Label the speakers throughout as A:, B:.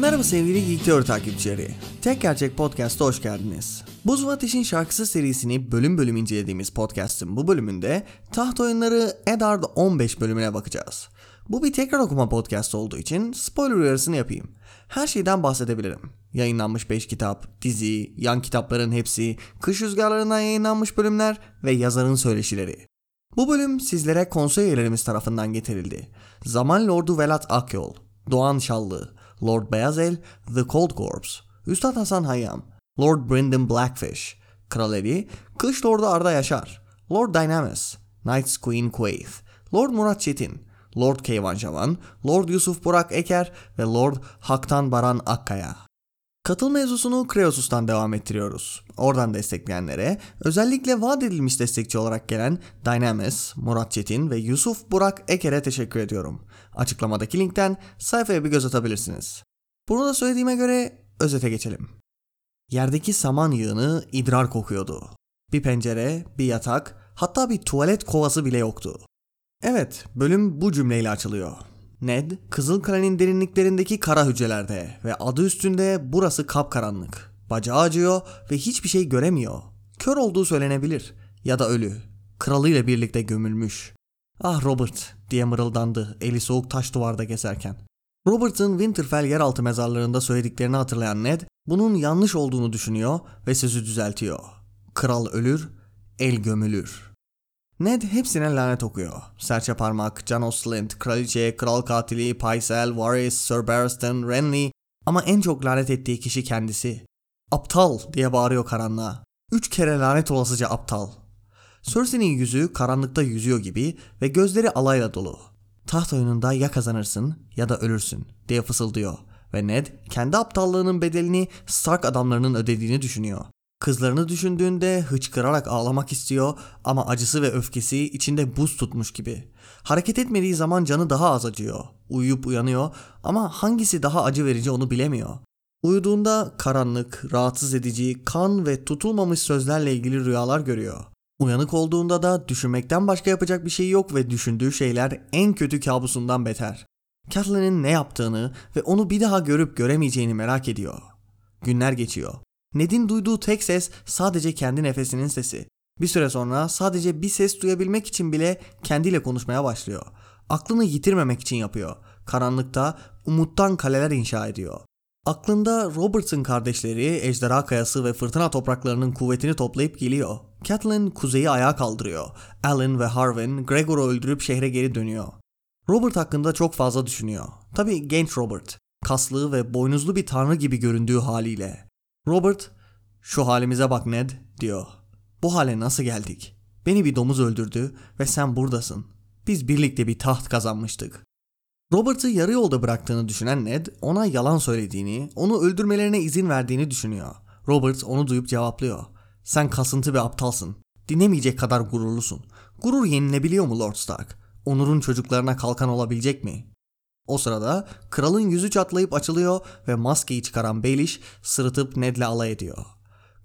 A: Merhaba sevgili Geek Teori takipçileri. Tek Gerçek Podcast'a hoş geldiniz. Buz ve Ateş'in şarkısı serisini bölüm bölüm incelediğimiz podcast'ın bu bölümünde taht oyunları Eddard 15 bölümüne bakacağız. Bu bir tekrar okuma podcast olduğu için spoiler uyarısını yapayım. Her şeyden bahsedebilirim. Yayınlanmış 5 kitap, dizi, yan kitapların hepsi, kış rüzgarlarından yayınlanmış bölümler ve yazarın söyleşileri. Bu bölüm sizlere konsey üyelerimiz tarafından getirildi. Zaman Lordu Velat Akyol, Doğan Şallı, Lord Beyazel, The Cold Corpse, Üstad Hasan Hayyam, Lord Brendan Blackfish, Kral Eddie, Kış Lordu Arda Yaşar, Lord Dynamis, Knights Queen Quaith, Lord Murat Çetin, Lord Keyvan Javan, Lord Yusuf Burak Eker ve Lord Haktan Baran Akkaya. Katıl mevzusunu Kreosus'tan devam ettiriyoruz. Oradan destekleyenlere, özellikle vaat edilmiş destekçi olarak gelen Dynamis, Murat Çetin ve Yusuf Burak Eker'e teşekkür ediyorum. Açıklamadaki linkten sayfaya bir göz atabilirsiniz. Bunu da söylediğime göre özete geçelim. Yerdeki saman yığını idrar kokuyordu. Bir pencere, bir yatak, hatta bir tuvalet kovası bile yoktu. Evet, bölüm bu cümleyle açılıyor. Ned, Kızıl Kale'nin derinliklerindeki kara hücrelerde ve adı üstünde burası kapkaranlık. Bacağı acıyor ve hiçbir şey göremiyor. Kör olduğu söylenebilir ya da ölü. Kralıyla birlikte gömülmüş. Ah Robert diye mırıldandı eli soğuk taş duvarda gezerken. Robert'ın Winterfell yeraltı mezarlarında söylediklerini hatırlayan Ned bunun yanlış olduğunu düşünüyor ve sözü düzeltiyor. Kral ölür, el gömülür. Ned hepsine lanet okuyor. Serçe Parmak, Janos Slint, Kraliçe, Kral Katili, Pycelle, Varys, Sir Barristan, Renly ama en çok lanet ettiği kişi kendisi. Aptal diye bağırıyor karanlığa. Üç kere lanet olasıca aptal. Cersei'nin yüzü karanlıkta yüzüyor gibi ve gözleri alayla dolu. Taht oyununda ya kazanırsın ya da ölürsün diye fısıldıyor ve Ned kendi aptallığının bedelini Stark adamlarının ödediğini düşünüyor. Kızlarını düşündüğünde hıçkırarak ağlamak istiyor ama acısı ve öfkesi içinde buz tutmuş gibi. Hareket etmediği zaman canı daha az acıyor. Uyuyup uyanıyor ama hangisi daha acı verici onu bilemiyor. Uyuduğunda karanlık, rahatsız edici, kan ve tutulmamış sözlerle ilgili rüyalar görüyor. Uyanık olduğunda da düşünmekten başka yapacak bir şey yok ve düşündüğü şeyler en kötü kabusundan beter. Catelyn'in ne yaptığını ve onu bir daha görüp göremeyeceğini merak ediyor. Günler geçiyor. Ned'in duyduğu tek ses sadece kendi nefesinin sesi. Bir süre sonra sadece bir ses duyabilmek için bile kendiyle konuşmaya başlıyor. Aklını yitirmemek için yapıyor. Karanlıkta umuttan kaleler inşa ediyor. Aklında Robert'ın kardeşleri Ejderha Kayası ve Fırtına Topraklarının kuvvetini toplayıp geliyor. Catelyn kuzeyi ayağa kaldırıyor. Alan ve Harwin Gregor'u öldürüp şehre geri dönüyor. Robert hakkında çok fazla düşünüyor. Tabi genç Robert. Kaslı ve boynuzlu bir tanrı gibi göründüğü haliyle. Robert, şu halimize bak Ned diyor. Bu hale nasıl geldik? Beni bir domuz öldürdü ve sen buradasın. Biz birlikte bir taht kazanmıştık. Robert'ı yarı yolda bıraktığını düşünen Ned ona yalan söylediğini, onu öldürmelerine izin verdiğini düşünüyor. Robert onu duyup cevaplıyor. Sen kasıntı bir aptalsın. Dinlemeyecek kadar gururlusun. Gurur yenilebiliyor mu Lord Stark? Onur'un çocuklarına kalkan olabilecek mi? O sırada kralın yüzü çatlayıp açılıyor ve maskeyi çıkaran Baelish sırıtıp Ned'le alay ediyor.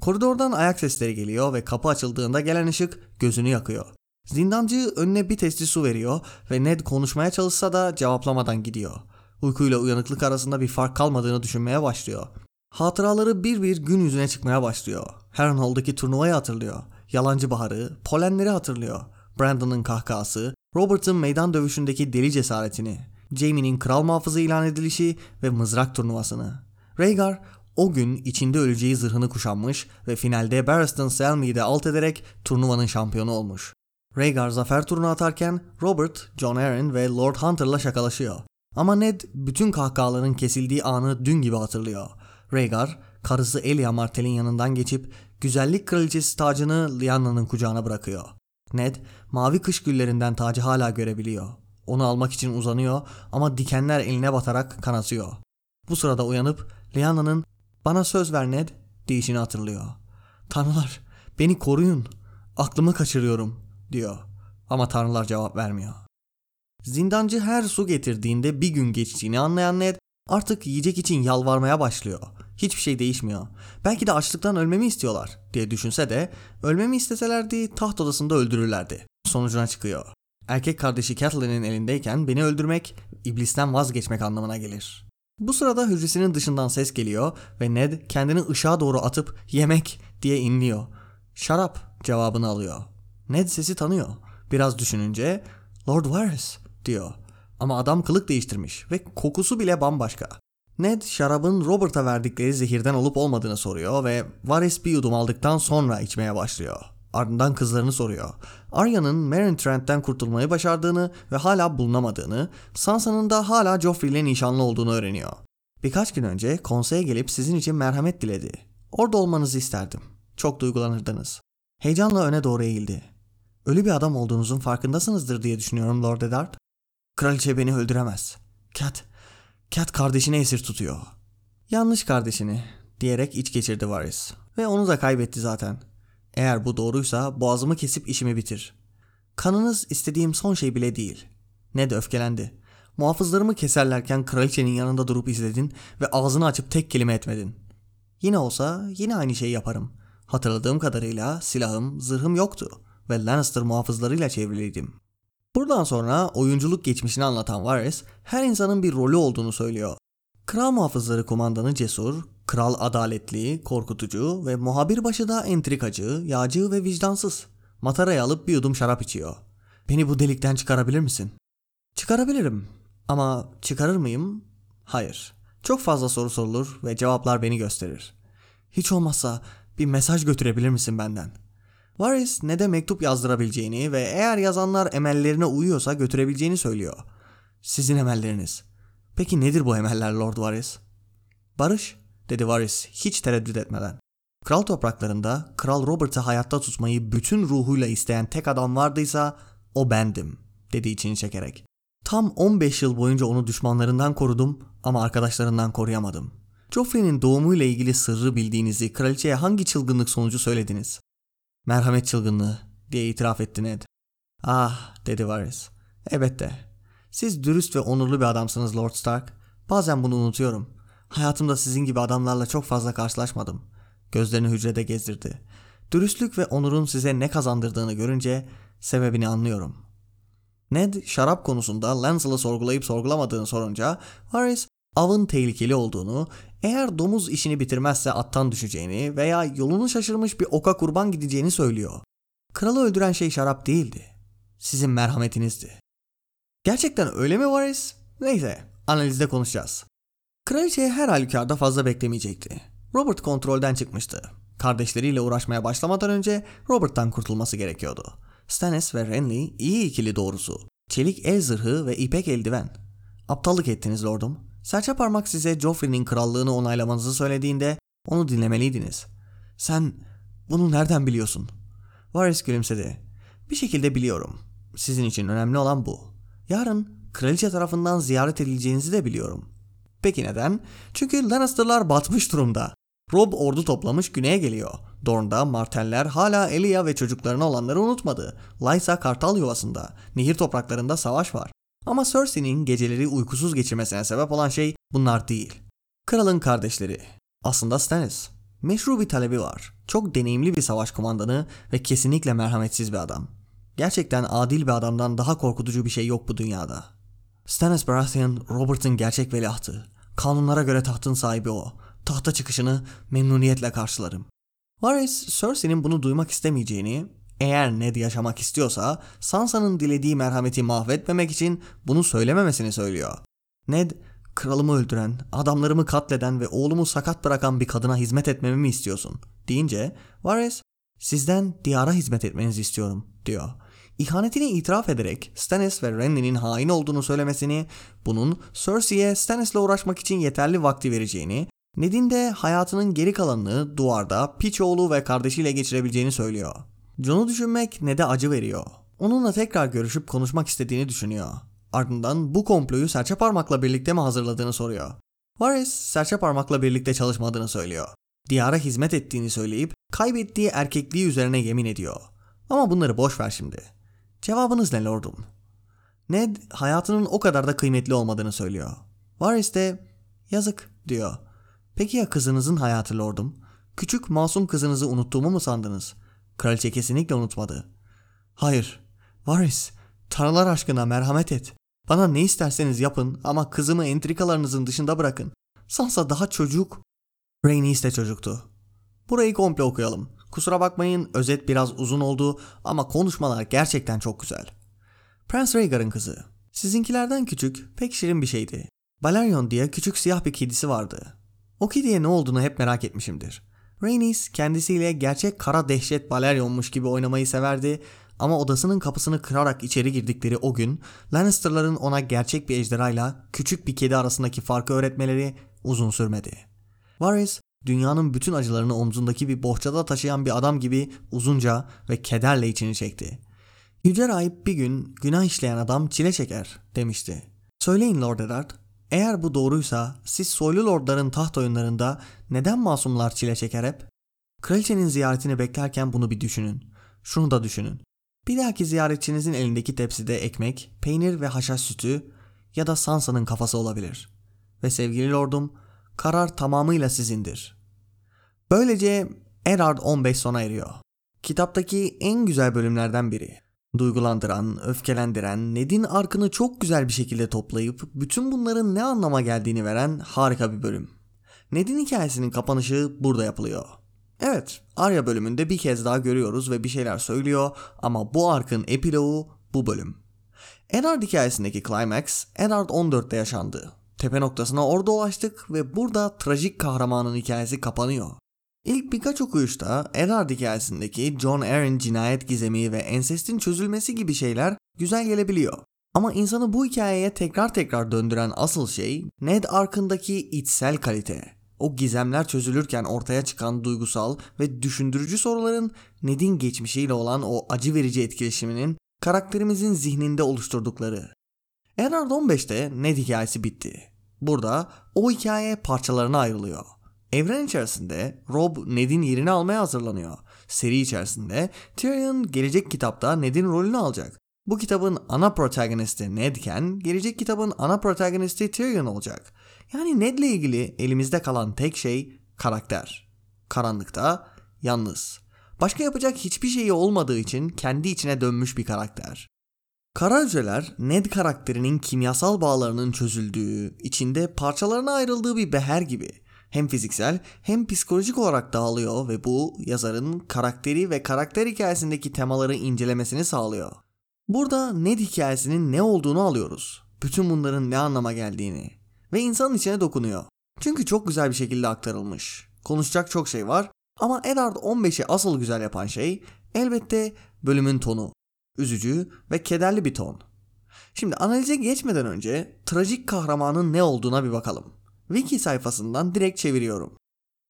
A: Koridordan ayak sesleri geliyor ve kapı açıldığında gelen ışık gözünü yakıyor. Zindancı önüne bir testi su veriyor ve Ned konuşmaya çalışsa da cevaplamadan gidiyor. Uykuyla uyanıklık arasında bir fark kalmadığını düşünmeye başlıyor. Hatıraları bir bir gün yüzüne çıkmaya başlıyor. Harrenhal'daki turnuvayı hatırlıyor. Yalancı baharı, polenleri hatırlıyor. Brandon'ın kahkahası, Robert'ın meydan dövüşündeki deli cesaretini, Jaime'nin kral muhafızı ilan edilişi ve mızrak turnuvasını. Rhaegar o gün içinde öleceği zırhını kuşanmış ve finalde Barristan Selmy'yi de alt ederek turnuvanın şampiyonu olmuş. Rhaegar zafer turunu atarken Robert, Jon Arryn ve Lord Hunter'la şakalaşıyor. Ama Ned bütün kahkahaların kesildiği anı dün gibi hatırlıyor. Rhaegar, karısı Elia Martell'in yanından geçip güzellik kraliçesi tacını Lyanna'nın kucağına bırakıyor. Ned mavi kış güllerinden tacı hala görebiliyor. Onu almak için uzanıyor ama dikenler eline batarak kanatıyor. Bu sırada uyanıp Lyana'nın bana söz ver Ned deyişini hatırlıyor. Tanrılar beni koruyun aklımı kaçırıyorum diyor ama tanrılar cevap vermiyor. Zindancı her su getirdiğinde bir gün geçtiğini anlayan Ned artık yiyecek için yalvarmaya başlıyor. Hiçbir şey değişmiyor. Belki de açlıktan ölmemi istiyorlar diye düşünse de ölmemi isteselerdi taht odasında öldürürlerdi. Sonucuna çıkıyor. Erkek kardeşi Catelyn'in elindeyken beni öldürmek iblisten vazgeçmek anlamına gelir. Bu sırada hücresinin dışından ses geliyor ve Ned kendini ışığa doğru atıp yemek diye inliyor. Şarap cevabını alıyor. Ned sesi tanıyor. Biraz düşününce Lord Varys diyor. Ama adam kılık değiştirmiş ve kokusu bile bambaşka. Ned şarabın Robert'a verdikleri zehirden olup olmadığını soruyor ve Varys bir yudum aldıktan sonra içmeye başlıyor. Ardından kızlarını soruyor. Arya'nın Meryn Trent'ten kurtulmayı başardığını ve hala bulunamadığını, Sansa'nın da hala Joffrey ile nişanlı olduğunu öğreniyor. Birkaç gün önce konseye gelip sizin için merhamet diledi. Orada olmanızı isterdim. Çok duygulanırdınız. Heyecanla öne doğru eğildi. Ölü bir adam olduğunuzun farkındasınızdır diye düşünüyorum Lord Eddard. Kraliçe beni öldüremez. Cat, Cat kardeşini esir tutuyor. Yanlış kardeşini diyerek iç geçirdi Varys. Ve onu da kaybetti zaten. Eğer bu doğruysa boğazımı kesip işimi bitir. Kanınız istediğim son şey bile değil. Ne de öfkelendi. Muhafızlarımı keserlerken kraliçenin yanında durup izledin ve ağzını açıp tek kelime etmedin. Yine olsa yine aynı şeyi yaparım. Hatırladığım kadarıyla silahım, zırhım yoktu ve Lannister muhafızlarıyla çevriliydim. Buradan sonra oyunculuk geçmişini anlatan Varys her insanın bir rolü olduğunu söylüyor. Kral muhafızları kumandanı cesur, kral adaletli, korkutucu ve muhabir başı da entrikacı, yağcı ve vicdansız. Matarayı alıp bir yudum şarap içiyor. Beni bu delikten çıkarabilir misin? Çıkarabilirim. Ama çıkarır mıyım? Hayır. Çok fazla soru sorulur ve cevaplar beni gösterir. Hiç olmazsa bir mesaj götürebilir misin benden? Varys ne de mektup yazdırabileceğini ve eğer yazanlar emellerine uyuyorsa götürebileceğini söylüyor. Sizin emelleriniz. Peki nedir bu emeller Lord Varys? Barış, dedi Varys hiç tereddüt etmeden. Kral topraklarında Kral Robert'ı hayatta tutmayı bütün ruhuyla isteyen tek adam vardıysa o bendim, dedi içini çekerek. Tam 15 yıl boyunca onu düşmanlarından korudum ama arkadaşlarından koruyamadım. Joffrey'nin doğumuyla ilgili sırrı bildiğinizi kraliçeye hangi çılgınlık sonucu söylediniz? Merhamet çılgınlığı diye itiraf etti Ned. Ah dedi Varys. Elbette. Siz dürüst ve onurlu bir adamsınız Lord Stark. Bazen bunu unutuyorum. Hayatımda sizin gibi adamlarla çok fazla karşılaşmadım. Gözlerini hücrede gezdirdi. Dürüstlük ve onurun size ne kazandırdığını görünce sebebini anlıyorum. Ned şarap konusunda Lancel'ı sorgulayıp sorgulamadığını sorunca Varys avın tehlikeli olduğunu, eğer domuz işini bitirmezse attan düşeceğini veya yolunu şaşırmış bir oka kurban gideceğini söylüyor. Kralı öldüren şey şarap değildi. Sizin merhametinizdi. Gerçekten öyle mi Varys? Neyse, analizde konuşacağız. Kraliçeye her halükarda fazla beklemeyecekti. Robert kontrolden çıkmıştı. Kardeşleriyle uğraşmaya başlamadan önce Robert'tan kurtulması gerekiyordu. Stannis ve Renly iyi ikili doğrusu. Çelik el zırhı ve ipek eldiven. Aptallık ettiniz lordum. Serçe parmak size Joffrey'nin krallığını onaylamanızı söylediğinde onu dinlemeliydiniz. Sen bunu nereden biliyorsun? Varys gülümsedi. Bir şekilde biliyorum. Sizin için önemli olan bu. Yarın kraliçe tarafından ziyaret edileceğinizi de biliyorum. Peki neden? Çünkü Lannister'lar batmış durumda. Rob ordu toplamış güneye geliyor. Dorne'da Marteller hala Elia ve çocuklarına olanları unutmadı. Lysa kartal yuvasında. Nehir topraklarında savaş var. Ama Cersei'nin geceleri uykusuz geçirmesine sebep olan şey bunlar değil. Kralın kardeşleri. Aslında Stannis. Meşru bir talebi var. Çok deneyimli bir savaş kumandanı ve kesinlikle merhametsiz bir adam. Gerçekten adil bir adamdan daha korkutucu bir şey yok bu dünyada. Stannis Baratheon, Robert'ın gerçek veliahtı. Kanunlara göre tahtın sahibi o. Tahta çıkışını memnuniyetle karşılarım. Varys, Cersei'nin bunu duymak istemeyeceğini, eğer Ned yaşamak istiyorsa Sansa'nın dilediği merhameti mahvetmemek için bunu söylememesini söylüyor. Ned, kralımı öldüren, adamlarımı katleden ve oğlumu sakat bırakan bir kadına hizmet etmemi mi istiyorsun? deyince Varys, sizden diyara hizmet etmenizi istiyorum diyor. İhanetini itiraf ederek Stannis ve Renly'nin hain olduğunu söylemesini, bunun Cersei'ye Stannis'le uğraşmak için yeterli vakti vereceğini, Ned'in de hayatının geri kalanını duvarda piç oğlu ve kardeşiyle geçirebileceğini söylüyor. John'u düşünmek ne de acı veriyor. Onunla tekrar görüşüp konuşmak istediğini düşünüyor. Ardından bu komployu serçe parmakla birlikte mi hazırladığını soruyor. Varys serçe parmakla birlikte çalışmadığını söylüyor. Diyara hizmet ettiğini söyleyip kaybettiği erkekliği üzerine yemin ediyor. Ama bunları boş ver şimdi. Cevabınız ne lordum? Ned hayatının o kadar da kıymetli olmadığını söylüyor. Varys de yazık diyor. Peki ya kızınızın hayatı lordum? Küçük masum kızınızı unuttuğumu mu sandınız? Kraliçe kesinlikle unutmadı. Hayır. Varys, tanrılar aşkına merhamet et. Bana ne isterseniz yapın ama kızımı entrikalarınızın dışında bırakın. Sansa daha çocuk. Rhaenys de çocuktu. Burayı komple okuyalım. Kusura bakmayın özet biraz uzun oldu ama konuşmalar gerçekten çok güzel. Prens Rhaegar'ın kızı. Sizinkilerden küçük, pek şirin bir şeydi. Balerion diye küçük siyah bir kedisi vardı. O kediye ne olduğunu hep merak etmişimdir. Rhaenys kendisiyle gerçek kara dehşet Balerion'muş gibi oynamayı severdi ama odasının kapısını kırarak içeri girdikleri o gün Lannister'ların ona gerçek bir ejderhayla küçük bir kedi arasındaki farkı öğretmeleri uzun sürmedi. Varys dünyanın bütün acılarını omzundaki bir bohçada taşıyan bir adam gibi uzunca ve kederle içini çekti. Yüce Rahip bir gün günah işleyen adam çile çeker demişti. Söyleyin Lord Eddard, eğer bu doğruysa siz soylu lordların taht oyunlarında neden masumlar çile çeker hep? Kraliçenin ziyaretini beklerken bunu bir düşünün. Şunu da düşünün. Bir dahaki ziyaretçinizin elindeki tepside ekmek, peynir ve haşhaş sütü ya da Sansa'nın kafası olabilir. Ve sevgili lordum, karar tamamıyla sizindir. Böylece Eddard 15 sona eriyor. Kitaptaki en güzel bölümlerden biri. Duygulandıran, öfkelendiren, Ned'in arkını çok güzel bir şekilde toplayıp bütün bunların ne anlama geldiğini veren harika bir bölüm. Ned'in hikayesinin kapanışı burada yapılıyor. Evet, Arya bölümünde bir kez daha görüyoruz ve bir şeyler söylüyor ama bu arkın epilogu bu bölüm. Eddard hikayesindeki climax Eddard 14'te yaşandı. Tepe noktasına orada ulaştık ve burada trajik kahramanın hikayesi kapanıyor. İlk birkaç okuyuşta Eddard hikayesindeki John Arryn cinayet gizemi ve ensestin çözülmesi gibi şeyler güzel gelebiliyor. Ama insanı bu hikayeye tekrar tekrar döndüren asıl şey Ned arkındaki içsel kalite. O gizemler çözülürken ortaya çıkan duygusal ve düşündürücü soruların Ned'in geçmişiyle olan o acı verici etkileşiminin karakterimizin zihninde oluşturdukları. Eddard 15'te Ned hikayesi bitti. Burada o hikaye parçalarına ayrılıyor. Evren içerisinde Rob Ned'in yerini almaya hazırlanıyor. Seri içerisinde Tyrion gelecek kitapta Ned'in rolünü alacak. Bu kitabın ana protagonisti Ned'ken gelecek kitabın ana protagonisti Tyrion olacak. Yani Ned'le ilgili elimizde kalan tek şey karakter. Karanlıkta yalnız. Başka yapacak hiçbir şeyi olmadığı için kendi içine dönmüş bir karakter. Kara hücreler Ned karakterinin kimyasal bağlarının çözüldüğü, içinde parçalarına ayrıldığı bir beher gibi hem fiziksel hem psikolojik olarak dağılıyor ve bu yazarın karakteri ve karakter hikayesindeki temaları incelemesini sağlıyor. Burada Ned hikayesinin ne olduğunu alıyoruz. Bütün bunların ne anlama geldiğini ve insanın içine dokunuyor. Çünkü çok güzel bir şekilde aktarılmış. Konuşacak çok şey var ama Eddard 15'i asıl güzel yapan şey elbette bölümün tonu. Üzücü ve kederli bir ton. Şimdi analize geçmeden önce trajik kahramanın ne olduğuna bir bakalım. Wiki sayfasından direkt çeviriyorum.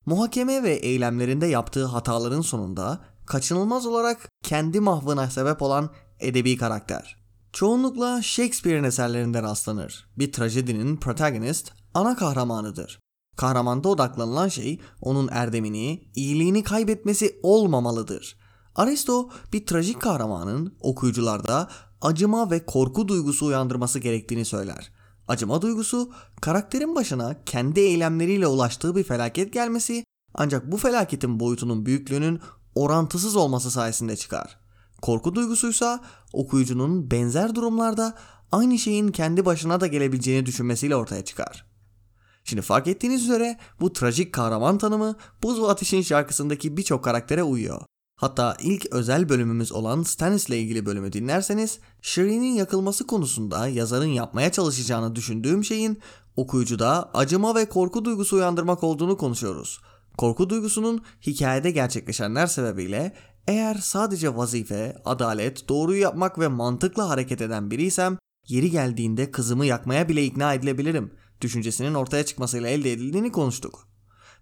A: Muhakeme ve eylemlerinde yaptığı hataların sonunda kaçınılmaz olarak kendi mahvına sebep olan edebi karakter. Çoğunlukla Shakespeare'in eserlerinde rastlanır. Bir trajedinin protagonist ana kahramanıdır. Kahramanda odaklanılan şey onun erdemini, iyiliğini kaybetmesi olmamalıdır. Aristo bir trajik kahramanın okuyucularda acıma ve korku duygusu uyandırması gerektiğini söyler. Acıma duygusu karakterin başına kendi eylemleriyle ulaştığı bir felaket gelmesi ancak bu felaketin boyutunun büyüklüğünün orantısız olması sayesinde çıkar. Korku duygusuysa okuyucunun benzer durumlarda aynı şeyin kendi başına da gelebileceğini düşünmesiyle ortaya çıkar. Şimdi fark ettiğiniz üzere bu trajik kahraman tanımı Buz ve Ateş'in şarkısındaki birçok karaktere uyuyor. Hatta ilk özel bölümümüz olan Stannis'le ilgili bölümü dinlerseniz Shireen'in yakılması konusunda yazarın yapmaya çalışacağını düşündüğüm şeyin okuyucuda acıma ve korku duygusu uyandırmak olduğunu konuşuyoruz. Korku duygusunun hikayede gerçekleşenler sebebiyle eğer sadece vazife, adalet, doğruyu yapmak ve mantıkla hareket eden biriysem yeri geldiğinde kızımı yakmaya bile ikna edilebilirim düşüncesinin ortaya çıkmasıyla elde edildiğini konuştuk.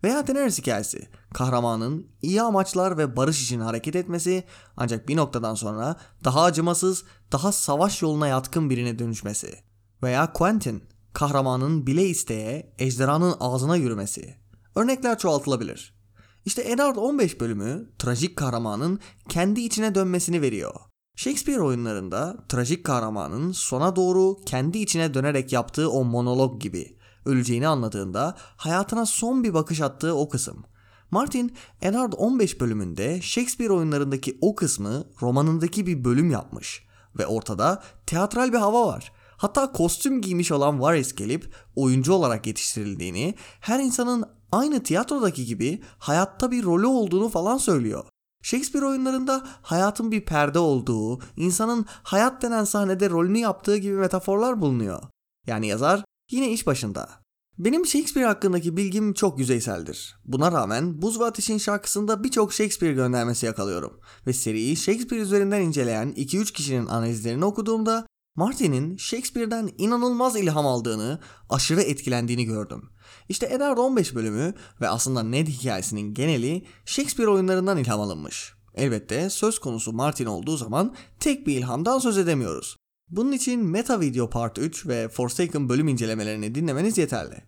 A: Veya Daenerys hikayesi. Kahramanın iyi amaçlar ve barış için hareket etmesi ancak bir noktadan sonra daha acımasız, daha savaş yoluna yatkın birine dönüşmesi. Veya Quentin. Kahramanın bile isteye ejderhanın ağzına yürümesi. Örnekler çoğaltılabilir. İşte Eddard 15 bölümü trajik kahramanın kendi içine dönmesini veriyor. Shakespeare oyunlarında trajik kahramanın sona doğru kendi içine dönerek yaptığı o monolog gibi öleceğini anladığında hayatına son bir bakış attığı o kısım. Martin Eddard 15 bölümünde Shakespeare oyunlarındaki o kısmı romanındaki bir bölüm yapmış ve ortada teatral bir hava var. Hatta kostüm giymiş olan Varys gelip oyuncu olarak yetiştirildiğini, her insanın aynı tiyatrodaki gibi hayatta bir rolü olduğunu falan söylüyor. Shakespeare oyunlarında hayatın bir perde olduğu, insanın hayat denen sahnede rolünü yaptığı gibi metaforlar bulunuyor. Yani yazar yine iş başında. Benim Shakespeare hakkındaki bilgim çok yüzeyseldir. Buna rağmen Buz ve Ateş'in şarkısında birçok Shakespeare göndermesi yakalıyorum. Ve seriyi Shakespeare üzerinden inceleyen 2-3 kişinin analizlerini okuduğumda Martin'in Shakespeare'den inanılmaz ilham aldığını, aşırı etkilendiğini gördüm. İşte Eddard 15 bölümü ve aslında Ned hikayesinin geneli Shakespeare oyunlarından ilham alınmış. Elbette söz konusu Martin olduğu zaman tek bir ilhamdan söz edemiyoruz. Bunun için Meta Video Part 3 ve Forsaken bölüm incelemelerini dinlemeniz yeterli.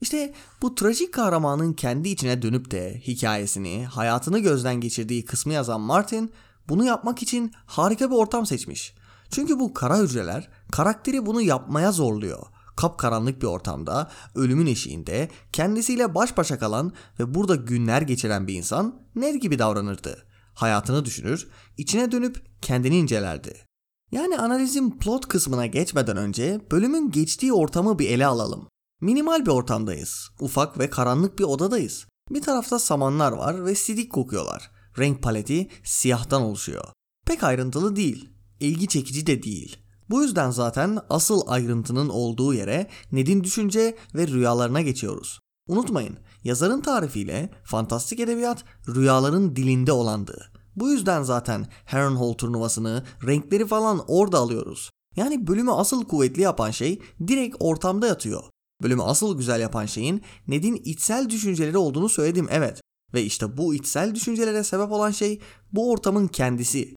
A: İşte bu trajik kahramanın kendi içine dönüp de hikayesini, hayatını gözden geçirdiği kısmı yazan Martin bunu yapmak için harika bir ortam seçmiş. Çünkü bu kara hücreler karakteri bunu yapmaya zorluyor. Kapkaranlık bir ortamda, ölümün eşiğinde, kendisiyle baş başa kalan ve burada günler geçiren bir insan Ned gibi davranırdı. Hayatını düşünür, içine dönüp kendini incelerdi. Yani analizin plot kısmına geçmeden önce bölümün geçtiği ortamı bir ele alalım. Minimal bir ortamdayız. Ufak ve karanlık bir odadayız. Bir tarafta samanlar var ve sidik kokuyorlar. Renk paleti siyahtan oluşuyor. Pek ayrıntılı değil. ilgi çekici de değil. Bu yüzden zaten asıl ayrıntının olduğu yere Ned'in düşünce ve rüyalarına geçiyoruz. Unutmayın, yazarın tarifiyle fantastik edebiyat rüyaların dilinde olandı. Bu yüzden zaten Harrenhal turnuvasını, renkleri falan orada alıyoruz. Yani bölümü asıl kuvvetli yapan şey direkt ortamda yatıyor. Bölümü asıl güzel yapan şeyin Ned'in içsel düşünceleri olduğunu söyledim evet. Ve işte bu içsel düşüncelere sebep olan şey bu ortamın kendisi.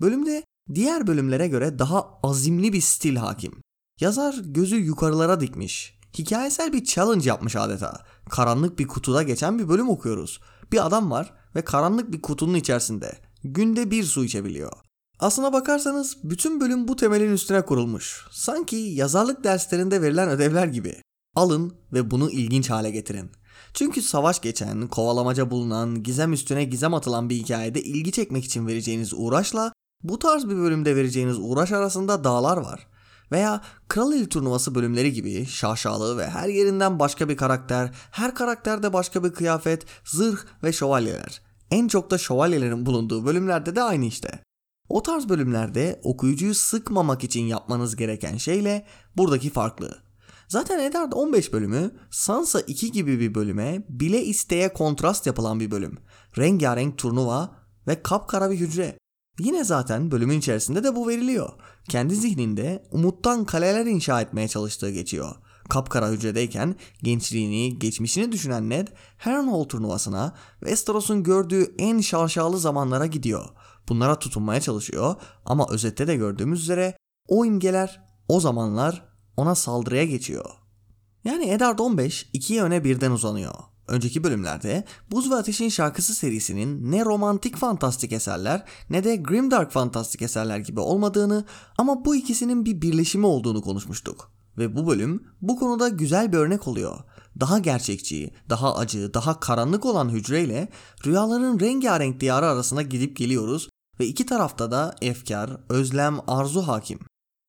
A: Bölümde diğer bölümlere göre daha azimli bir stil hakim. Yazar gözü yukarılara dikmiş. Hikayesel bir challenge yapmış adeta. Karanlık bir kutuda geçen bir bölüm okuyoruz. Bir adam var ve karanlık bir kutunun içerisinde. Günde bir su içebiliyor. Aslına bakarsanız bütün bölüm bu temelin üstüne kurulmuş. Sanki yazarlık derslerinde verilen ödevler gibi. Alın ve bunu ilginç hale getirin. Çünkü savaş geçen, kovalamaca bulunan, gizem üstüne gizem atılan bir hikayede ilgi çekmek için vereceğiniz uğraşla bu tarz bir bölümde vereceğiniz uğraş arasında dağlar var. Veya Kral İl turnuvası bölümleri gibi şaşalı ve her yerinden başka bir karakter, her karakterde başka bir kıyafet, zırh ve şövalyeler. En çok da şövalyelerin bulunduğu bölümlerde de aynı işte. O tarz bölümlerde okuyucuyu sıkmamak için yapmanız gereken şeyle buradaki farklı. Zaten Eddard 15 bölümü Sansa 2 gibi bir bölüme bile isteye kontrast yapılan bir bölüm. Rengarenk turnuva ve kapkara bir hücre. Yine zaten bölümün içerisinde de bu veriliyor. Kendi zihninde umuttan kaleler inşa etmeye çalıştığı geçiyor. Kapkara hücredeyken gençliğini, geçmişini düşünen Ned, Harrenhal turnuvasına Westeros'un gördüğü en şaşalı zamanlara gidiyor. Bunlara tutunmaya çalışıyor ama özette de gördüğümüz üzere o imgeler, o zamanlar ona saldırıya geçiyor. Yani Eddard 15 iki yöne birden uzanıyor. Önceki bölümlerde Buz ve Ateş'in şarkısı serisinin ne romantik fantastik eserler ne de grimdark fantastik eserler gibi olmadığını ama bu ikisinin bir birleşimi olduğunu konuşmuştuk. Ve bu bölüm bu konuda güzel bir örnek oluyor. Daha gerçekçi, daha acı, daha karanlık olan hücreyle rüyaların rengarenk diyarı arasında gidip geliyoruz ve iki tarafta da efkar, özlem, arzu hakim.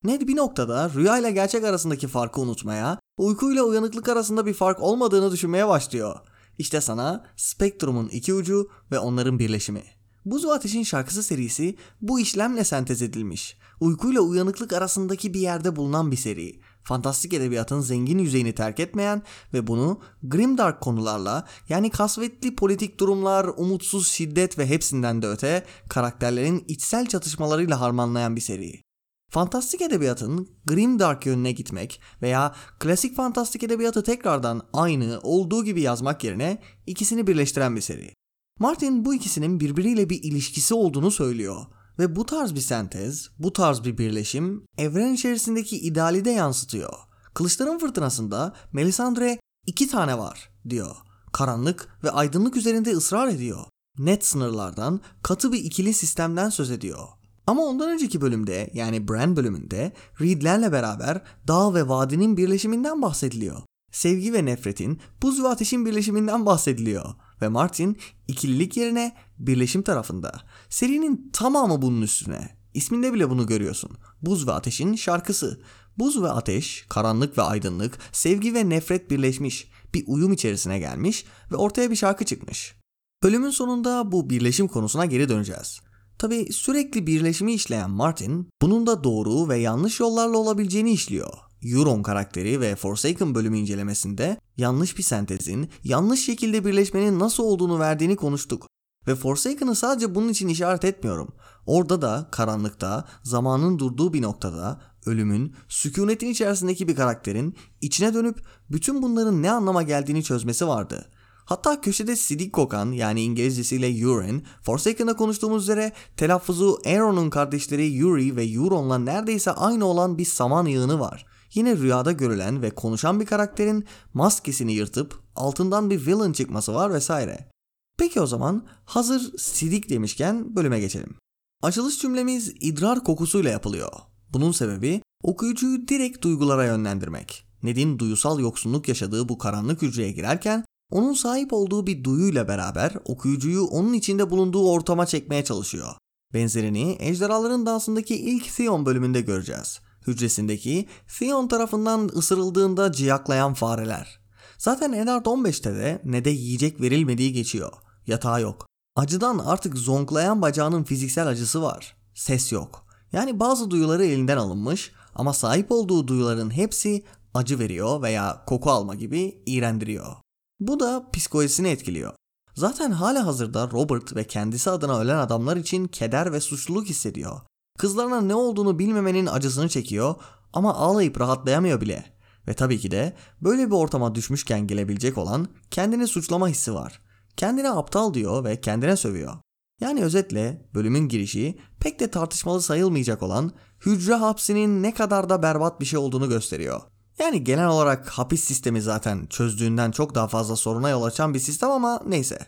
A: Ned bir noktada rüya ile gerçek arasındaki farkı unutmaya, uyku ile uyanıklık arasında bir fark olmadığını düşünmeye başlıyor. İşte sana Spektrum'un iki ucu ve onların birleşimi. Buz ve Ateş'in şarkısı serisi bu işlemle sentez edilmiş. Uykuyla uyanıklık arasındaki bir yerde bulunan bir seri. Fantastik edebiyatın zengin yüzeyini terk etmeyen ve bunu grimdark konularla yani kasvetli politik durumlar, umutsuz şiddet ve hepsinden de öte karakterlerin içsel çatışmalarıyla harmanlayan bir seri. Fantastik edebiyatın grim dark yönüne gitmek veya klasik fantastik edebiyatı tekrardan aynı olduğu gibi yazmak yerine ikisini birleştiren bir seri. Martin bu ikisinin birbiriyle bir ilişkisi olduğunu söylüyor ve bu tarz bir sentez, bu tarz bir birleşim evren içerisindeki ideali de yansıtıyor. Kılıçların fırtınasında Melisandre iki tane var diyor. Karanlık ve aydınlık üzerinde ısrar ediyor. Net sınırlardan, katı bir ikili sistemden söz ediyor. Ama ondan önceki bölümde yani Bran bölümünde Reed'lerle beraber dağ ve vadinin birleşiminden bahsediliyor. Sevgi ve nefretin, buz ve ateşin birleşiminden bahsediliyor. Ve Martin ikililik yerine birleşim tarafında. Serinin tamamı bunun üstüne. İsminde bile bunu görüyorsun. Buz ve ateşin şarkısı. Buz ve ateş, karanlık ve aydınlık, sevgi ve nefret birleşmiş. Bir uyum içerisine gelmiş ve ortaya bir şarkı çıkmış. Bölümün sonunda bu birleşim konusuna geri döneceğiz. Tabi sürekli birleşimi işleyen Martin bunun da doğru ve yanlış yollarla olabileceğini işliyor. Euron karakteri ve Forsaken bölümü incelemesinde yanlış bir sentezin, yanlış şekilde birleşmenin nasıl olduğunu verdiğini konuştuk. Ve Forsaken'ı sadece bunun için işaret etmiyorum. Orada da karanlıkta, zamanın durduğu bir noktada ölümün, sükunetin içerisindeki bir karakterin içine dönüp bütün bunların ne anlama geldiğini çözmesi vardı. Hatta köşede sidik kokan yani İngilizcesiyle urine, Forsaken'da konuştuğumuz üzere telaffuzu Aaron'un kardeşleri Yuri ve Euron'la neredeyse aynı olan bir saman yığını var. Yine rüyada görülen ve konuşan bir karakterin maskesini yırtıp altından bir villain çıkması var vesaire. Peki o zaman hazır sidik demişken bölüme geçelim. Açılış cümlemiz idrar kokusuyla yapılıyor. Bunun sebebi okuyucuyu direkt duygulara yönlendirmek. Ned'in duyusal yoksunluk yaşadığı bu karanlık hücreye girerken onun sahip olduğu bir duyuyla beraber okuyucuyu onun içinde bulunduğu ortama çekmeye çalışıyor. Benzerini Ejderhaların Dansı'ndaki ilk Theon bölümünde göreceğiz. Hücresindeki Theon tarafından ısırıldığında ciyaklayan fareler. Zaten Eddard 15'te de ne de yiyecek verilmediği geçiyor. Yatağı yok. Acıdan artık zonklayan bacağının fiziksel acısı var. Ses yok. Yani bazı duyuları elinden alınmış ama sahip olduğu duyuların hepsi acı veriyor veya koku alma gibi iğrendiriyor. Bu da psikolojisini etkiliyor. Zaten hala hazırda Robert ve kendisi adına ölen adamlar için keder ve suçluluk hissediyor. Kızlarına ne olduğunu bilmemenin acısını çekiyor ama ağlayıp rahatlayamıyor bile. Ve tabii ki de böyle bir ortama düşmüşken gelebilecek olan kendini suçlama hissi var. Kendine aptal diyor ve kendine sövüyor. Yani özetle bölümün girişi pek de tartışmalı sayılmayacak olan hücre hapsinin ne kadar da berbat bir şey olduğunu gösteriyor. Yani genel olarak hapis sistemi zaten çözdüğünden çok daha fazla soruna yol açan bir sistem ama neyse.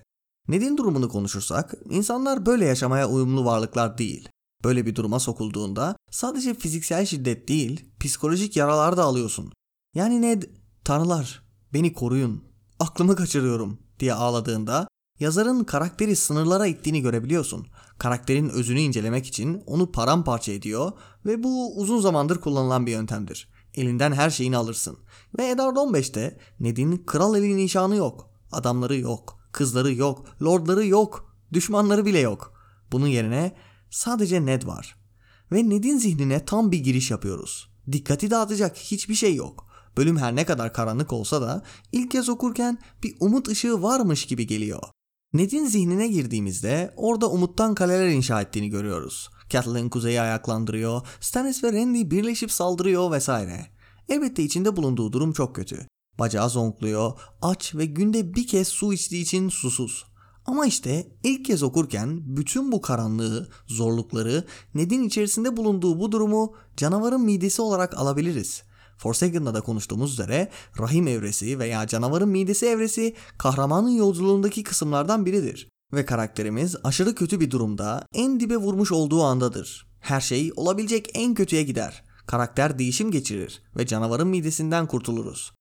A: Ned'in durumunu konuşursak insanlar böyle yaşamaya uyumlu varlıklar değil. Böyle bir duruma sokulduğunda sadece fiziksel şiddet değil psikolojik yaralar da alıyorsun. Yani Ned tanrılar beni koruyun aklımı kaçırıyorum diye ağladığında yazarın karakteri sınırlara ittiğini görebiliyorsun. Karakterin özünü incelemek için onu paramparça ediyor ve bu uzun zamandır kullanılan bir yöntemdir. Elinden her şeyini alırsın. Ve Eddard 15'te Ned'in kral eli nişanı yok. Adamları yok. Kızları yok. Lordları yok. Düşmanları bile yok. Bunun yerine sadece Ned var. Ve Ned'in zihnine tam bir giriş yapıyoruz. Dikkati dağıtacak hiçbir şey yok. Bölüm her ne kadar karanlık olsa da ilk kez okurken bir umut ışığı varmış gibi geliyor. Ned'in zihnine girdiğimizde orada umuttan kaleler inşa ettiğini görüyoruz. Catelyn kuzeyi ayaklandırıyor, Stannis ve Randy birleşip saldırıyor vesaire. Elbette içinde bulunduğu durum çok kötü. Bacağı zonkluyor, aç ve günde bir kez su içtiği için susuz. Ama işte ilk kez okurken bütün bu karanlığı, zorlukları, Ned'in içerisinde bulunduğu bu durumu canavarın midesi olarak alabiliriz. Forsaken'da da konuştuğumuz üzere rahim evresi veya canavarın midesi evresi kahramanın yolculuğundaki kısımlardan biridir. Ve karakterimiz aşırı kötü bir durumda en dibe vurmuş olduğu andadır. Her şey olabilecek en kötüye gider. Karakter değişim geçirir ve canavarın midesinden kurtuluruz.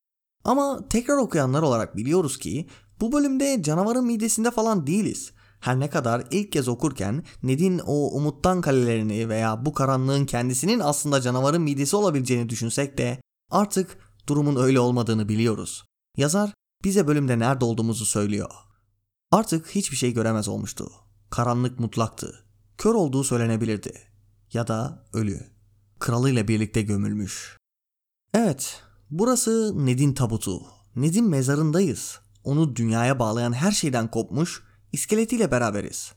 A: Ama tekrar okuyanlar olarak biliyoruz ki bu bölümde canavarın midesinde falan değiliz. Her ne kadar ilk kez okurken Ned'in o umuttan kalelerini veya bu karanlığın kendisinin aslında canavarın midesi olabileceğini düşünsek de artık durumun öyle olmadığını biliyoruz. Yazar bize bölümde nerede olduğumuzu söylüyor. Artık hiçbir şey göremez olmuştu. Karanlık mutlaktı. Kör olduğu söylenebilirdi. Ya da ölü. Kralıyla birlikte gömülmüş. Evet, burası Ned'in tabutu. Ned'in mezarındayız. Onu dünyaya bağlayan her şeyden kopmuş, iskeletiyle beraberiz.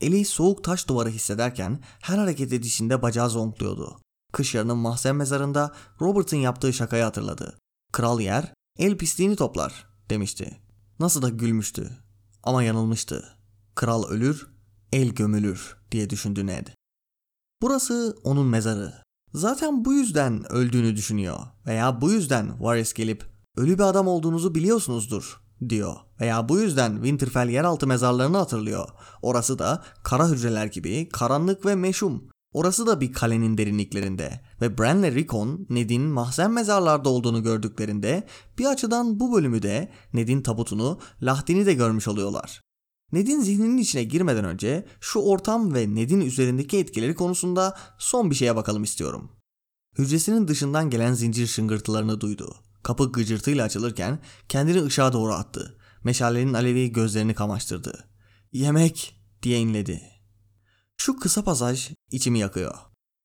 A: Eli soğuk taş duvarı hissederken her hareket edişinde bacağı zonkluyordu. Kış yarının mahzen mezarında Robert'ın yaptığı şakayı hatırladı. Kral yer, el pisliğini toplar demişti. Nasıl da gülmüştü. Ama yanılmıştı. Kral ölür, el gömülür diye düşündü Ned. Burası onun mezarı. Zaten bu yüzden öldüğünü düşünüyor veya bu yüzden Varys gelip ölü bir adam olduğunuzu biliyorsunuzdur diyor. Veya bu yüzden Winterfell yeraltı mezarlarını hatırlıyor. Orası da kara hücreler gibi karanlık ve meşhum. Orası da bir kalenin derinliklerinde ve Bran ve Rickon Ned'in mahzen mezarlarda olduğunu gördüklerinde bir açıdan bu bölümü de Ned'in tabutunu, Lahdin'i de görmüş oluyorlar. Ned'in zihninin içine girmeden önce şu ortam ve Ned'in üzerindeki etkileri konusunda son bir şeye bakalım istiyorum. Hücresinin dışından gelen zincir şıngırtılarını duydu. Kapı gıcırtıyla açılırken kendini ışığa doğru attı. Meşalenin alevi gözlerini kamaştırdı. Yemek diye inledi. Şu kısa pasaj içimi yakıyor.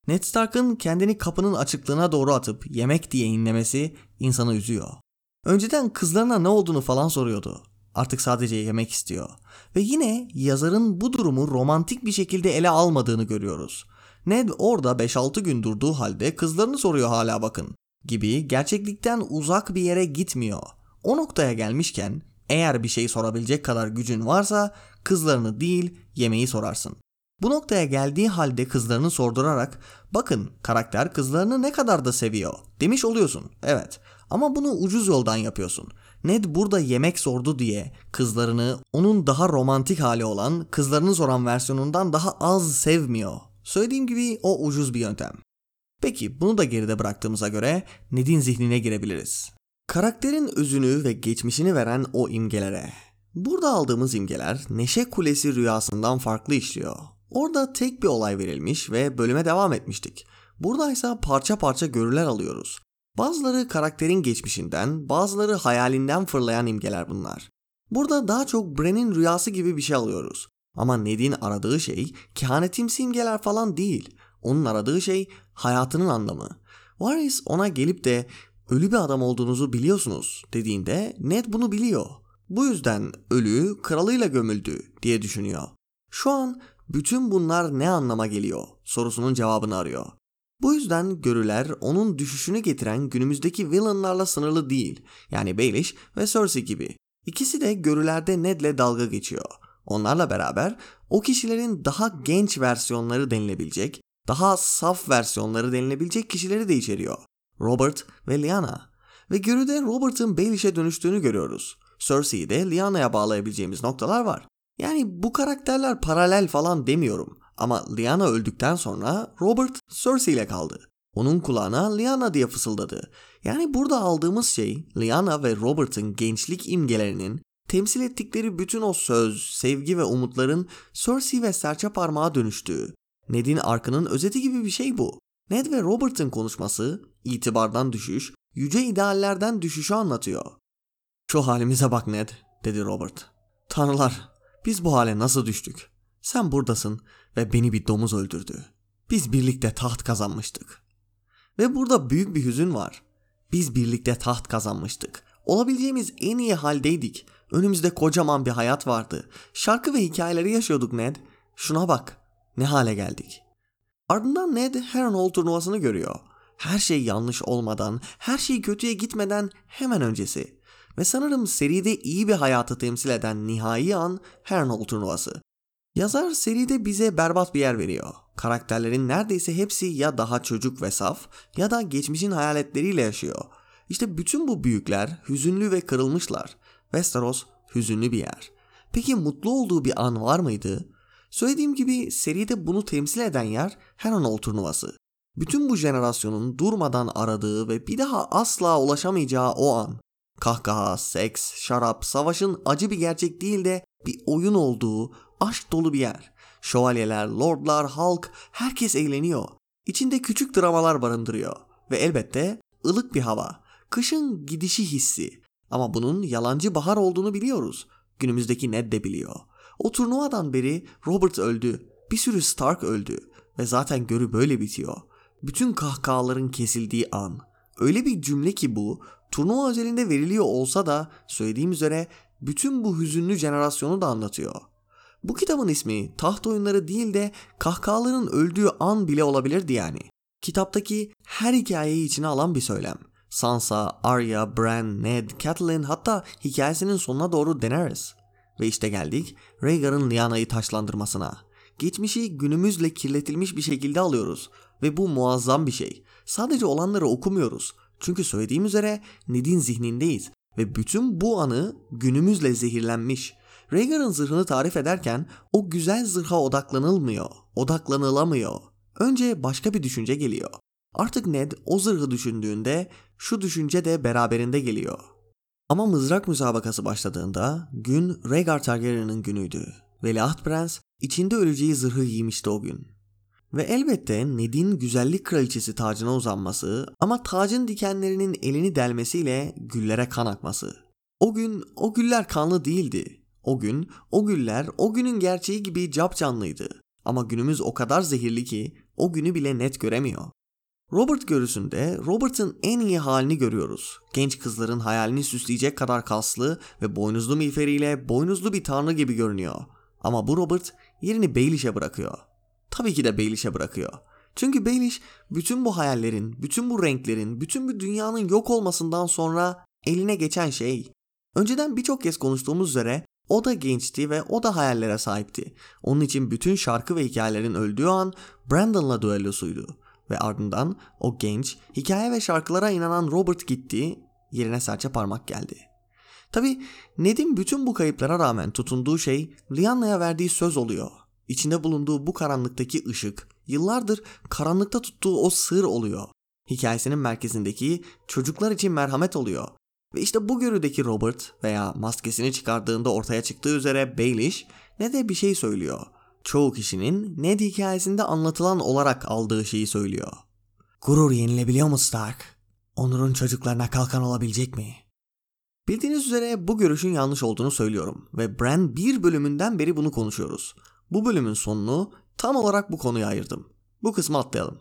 A: Ned Stark'ın kendini kapının açıklığına doğru atıp yemek diye inlemesi insanı üzüyor. Önceden kızlarına ne olduğunu falan soruyordu. Artık sadece yemek istiyor. Ve yine yazarın bu durumu romantik bir şekilde ele almadığını görüyoruz. Ned orada 5-6 gün durduğu halde kızlarını soruyor hala bakın gibi gerçeklikten uzak bir yere gitmiyor. O noktaya gelmişken eğer bir şey sorabilecek kadar gücün varsa kızlarını değil yemeği sorarsın. Bu noktaya geldiği halde kızlarını sordurarak bakın karakter kızlarını ne kadar da seviyor demiş oluyorsun. Evet ama bunu ucuz yoldan yapıyorsun. Ned burada yemek sordu diye kızlarını onun daha romantik hali olan kızlarını soran versiyonundan daha az sevmiyor. Söylediğim gibi o ucuz bir yöntem. Peki bunu da geride bıraktığımıza göre Ned'in zihnine girebiliriz. Karakterin özünü ve geçmişini veren o imgelere. Burada aldığımız imgeler Neşe Kulesi rüyasından farklı işliyor. Orada tek bir olay verilmiş ve bölüme devam etmiştik. Burada ise parça parça görüler alıyoruz. Bazıları karakterin geçmişinden, bazıları hayalinden fırlayan imgeler bunlar. Burada daha çok Bren'in rüyası gibi bir şey alıyoruz. Ama Ned'in aradığı şey kehanetimsi imgeler falan değil. Onun aradığı şey hayatının anlamı. Varys ona gelip de ölü bir adam olduğunuzu biliyorsunuz dediğinde Ned bunu biliyor. Bu yüzden ölü kralıyla gömüldü diye düşünüyor. Şu an bütün bunlar ne anlama geliyor sorusunun cevabını arıyor. Bu yüzden görüler onun düşüşünü getiren günümüzdeki villainlarla sınırlı değil. Yani Baelish ve Cersei gibi. İkisi de görülerde Ned'le dalga geçiyor. Onlarla beraber o kişilerin daha genç versiyonları denilebilecek, daha saf versiyonları denilebilecek kişileri de içeriyor. Robert ve Lyanna. Ve görüde Robert'ın Baelish'e dönüştüğünü görüyoruz. Cersei'yi de Lyanna'ya bağlayabileceğimiz noktalar var. Yani bu karakterler paralel falan demiyorum. Ama Lyanna öldükten sonra Robert Cersei ile kaldı. Onun kulağına Lyanna diye fısıldadı. Yani burada aldığımız şey Lyanna ve Robert'ın gençlik imgelerinin temsil ettikleri bütün o söz, sevgi ve umutların Cersei ve serçe parmağa dönüştüğü. Ned'in arkının özeti gibi bir şey bu. Ned ve Robert'ın konuşması itibardan düşüş, yüce ideallerden düşüşü anlatıyor. Şu halimize bak Ned, dedi Robert. Tanrılar, biz bu hale nasıl düştük? Sen buradasın ve beni bir domuz öldürdü. Biz birlikte taht kazanmıştık. Ve burada büyük bir hüzün var. Biz birlikte taht kazanmıştık. Olabileceğimiz en iyi haldeydik. Önümüzde kocaman bir hayat vardı. Şarkı ve hikayeleri yaşıyorduk Ned. Şuna bak. Ne hale geldik. Ardından Ned Harrenhal turnuvasını görüyor. Her şey yanlış olmadan, her şey kötüye gitmeden hemen öncesi. Ve sanırım seride iyi bir hayatı temsil eden nihai an Harrenhal turnuvası. Yazar seride bize berbat bir yer veriyor. Karakterlerin neredeyse hepsi ya daha çocuk ve saf ya da geçmişin hayaletleriyle yaşıyor. İşte bütün bu büyükler hüzünlü ve kırılmışlar. Westeros hüzünlü bir yer. Peki mutlu olduğu bir an var mıydı? Söylediğim gibi seride bunu temsil eden yer Harrenhal turnuvası. Bütün bu jenerasyonun durmadan aradığı ve bir daha asla ulaşamayacağı o an. Kahkaha, seks, şarap, savaşın acı bir gerçek değil de bir oyun olduğu, aşk dolu bir yer. Şövalyeler, lordlar, halk, herkes eğleniyor. İçinde küçük dramalar barındırıyor. Ve elbette ılık bir hava. Kışın gidişi hissi. Ama bunun yalancı bahar olduğunu biliyoruz. Günümüzdeki Ned de biliyor. O turnuvadan beri Robert öldü. Bir sürü Stark öldü. Ve zaten görü böyle bitiyor. Bütün kahkahaların kesildiği an. Öyle bir cümle ki bu turnuva özelinde veriliyor olsa da söylediğim üzere bütün bu hüzünlü jenerasyonu da anlatıyor. Bu kitabın ismi taht oyunları değil de kahkahaların öldüğü an bile olabilirdi yani. Kitaptaki her hikayeyi içine alan bir söylem. Sansa, Arya, Bran, Ned, Catelyn hatta hikayesinin sonuna doğru Daenerys. Ve işte geldik Rhaegar'ın Lyana'yı taşlandırmasına. Geçmişi günümüzle kirletilmiş bir şekilde alıyoruz ve bu muazzam bir şey. Sadece olanları okumuyoruz. Çünkü söylediğim üzere Ned'in zihnindeyiz ve bütün bu anı günümüzle zehirlenmiş. Rhaegar'ın zırhını tarif ederken o güzel zırha odaklanılmıyor, odaklanılamıyor. Önce başka bir düşünce geliyor. Artık Ned o zırhı düşündüğünde şu düşünce de beraberinde geliyor. Ama mızrak müsabakası başladığında gün Rhaegar Targaryen'ın günüydü. Veliaht Prens içinde öleceği zırhı giymişti o gün. Ve elbette Ned'in güzellik kraliçesi tacına uzanması ama tacın dikenlerinin elini delmesiyle güllere kan akması. O gün o güller kanlı değildi. O gün o güller o günün gerçeği gibi capcanlıydı. Ama günümüz o kadar zehirli ki o günü bile net göremiyor. Robert görüsünde Robert'ın en iyi halini görüyoruz. Genç kızların hayalini süsleyecek kadar kaslı ve boynuzlu miğferiyle boynuzlu bir tanrı gibi görünüyor. Ama bu Robert yerini Baelish'e bırakıyor. Tabii ki de Baelish'e bırakıyor. Çünkü Baelish bütün bu hayallerin, bütün bu renklerin, bütün bu dünyanın yok olmasından sonra eline geçen şey. Önceden birçok kez konuştuğumuz üzere o da gençti ve o da hayallere sahipti. Onun için bütün şarkı ve hikayelerin öldüğü an Brandon'la düellosuydu. Ve ardından o genç, hikaye ve şarkılara inanan Robert gitti, yerine serçe parmak geldi. Tabi Ned'in bütün bu kayıplara rağmen tutunduğu şey Lianna'ya verdiği söz oluyor. İçinde bulunduğu bu karanlıktaki ışık, yıllardır karanlıkta tuttuğu o sır oluyor. Hikayesinin merkezindeki çocuklar için merhamet oluyor. Ve işte bu görüdeki Robert veya maskesini çıkardığında ortaya çıktığı üzere Baelish ne de bir şey söylüyor. Çoğu kişinin Ned hikayesinde anlatılan olarak aldığı şeyi söylüyor. Gurur yenilebiliyor mu Stark? Onur'un çocuklarına kalkan olabilecek mi? Bildiğiniz üzere bu görüşün yanlış olduğunu söylüyorum ve Bran bir bölümünden beri bunu konuşuyoruz. Bu bölümün sonunu tam olarak bu konuya ayırdım. Bu kısmı atlayalım.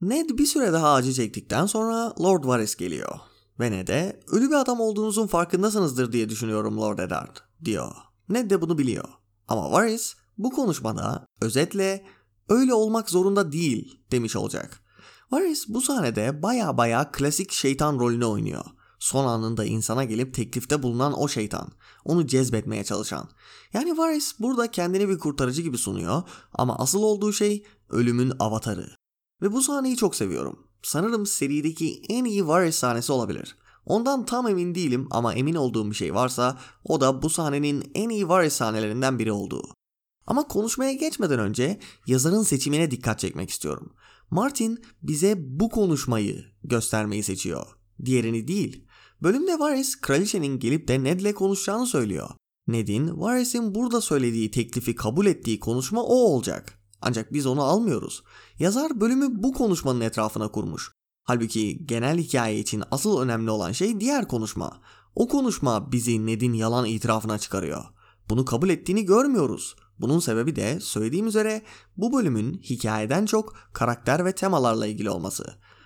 A: Ned bir süre daha acı çektikten sonra Lord Varys geliyor. Ve Ned'e ölü bir adam olduğunuzun farkındasınızdır diye düşünüyorum Lord Eddard diyor. Ned de bunu biliyor. Ama Varys bu konuşmada özetle öyle olmak zorunda değil demiş olacak. Varys bu sahnede baya baya klasik şeytan rolünü oynuyor. Son anında insana gelip teklifte bulunan o şeytan. Onu cezbetmeye çalışan. Yani Varys burada kendini bir kurtarıcı gibi sunuyor ama asıl olduğu şey ölümün avatarı. Ve bu sahneyi çok seviyorum. Sanırım serideki en iyi Varys sahnesi olabilir. Ondan tam emin değilim ama emin olduğum bir şey varsa o da bu sahnenin en iyi Varys sahnelerinden biri olduğu. Ama konuşmaya geçmeden önce yazarın seçimine dikkat çekmek istiyorum. Martin bize bu konuşmayı göstermeyi seçiyor. Diğerini değil. Bölümde Varys kraliçenin gelip de Ned'le konuşacağını söylüyor. Ned'in Varys'in burada söylediği teklifi kabul ettiği konuşma o olacak. Ancak biz onu almıyoruz. Yazar bölümü bu konuşmanın etrafına kurmuş. Halbuki genel hikaye için asıl önemli olan şey diğer konuşma. O konuşma bizi Ned'in yalan itirafına çıkarıyor. Bunu kabul ettiğini görmüyoruz. Bunun sebebi de söylediğim üzere bu bölümün hikayeden çok karakter ve temalarla ilgili olması.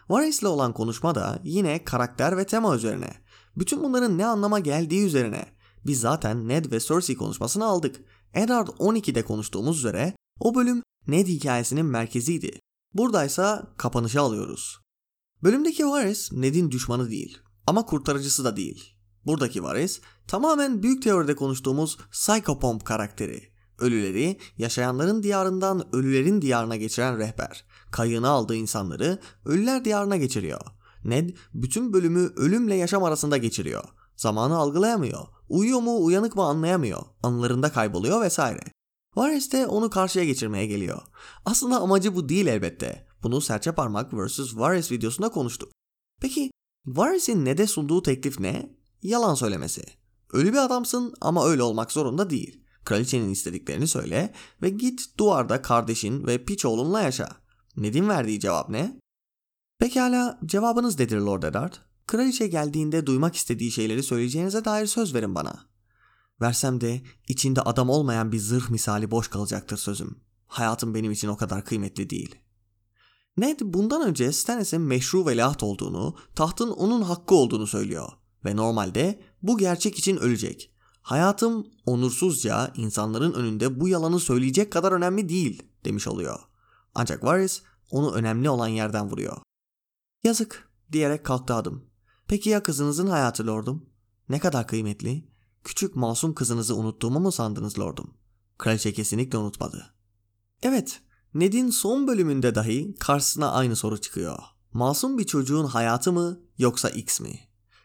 A: Varys'le olan konuşma da yine karakter ve tema üzerine. Bütün bunların ne anlama geldiği üzerine. Biz zaten Ned ve Cersei konuşmasını aldık. Eddard 12'de konuştuğumuz üzere o bölüm Ned hikayesinin merkeziydi. Buradaysa kapanışı alıyoruz. Bölümdeki Varys Ned'in düşmanı değil ama kurtarıcısı da değil. Buradaki Varys tamamen büyük teoride konuştuğumuz Psychopomp karakteri. Ölüleri yaşayanların diyarından ölülerin diyarına geçiren rehber. Kayığına aldığı insanları ölüler diyarına geçiriyor. Ned bütün bölümü ölümle yaşam arasında geçiriyor. Zamanı algılayamıyor. Uyuyor mu uyanık mı anlayamıyor. Anılarında kayboluyor vesaire. Varys de onu karşıya geçirmeye geliyor. Aslında amacı bu değil elbette. Bunu serçe parmak vs. Varys videosunda konuştuk. Peki Varys'in Ned'e sunduğu teklif ne? Yalan söylemesi. Ölü bir adamsın ama öyle olmak zorunda değil. Kraliçenin istediklerini söyle ve git duvarda kardeşin ve piç oğlunla yaşa. Ned'in verdiği cevap ne? Pekala cevabınız nedir Lord Eddard? Kraliçe geldiğinde duymak istediği şeyleri söyleyeceğinize dair söz verin bana. Versem de içinde adam olmayan bir zırh misali boş kalacaktır sözüm. Hayatım benim için o kadar kıymetli değil. Ned bundan önce Stannis'in meşru veliaht olduğunu, tahtın onun hakkı olduğunu söylüyor. Ve normalde bu gerçek için ölecek. Hayatım onursuzca insanların önünde bu yalanı söyleyecek kadar önemli değil demiş oluyor. Ancak Varys onu önemli olan yerden vuruyor. Yazık diyerek kalktı adım. Peki ya kızınızın hayatı lordum? Ne kadar kıymetli? Küçük masum kızınızı unuttuğumu mu sandınız lordum? Kraliçe kesinlikle unutmadı. Evet, Ned'in son bölümünde dahi karşısına aynı soru çıkıyor. Masum bir çocuğun hayatı mı yoksa X mi?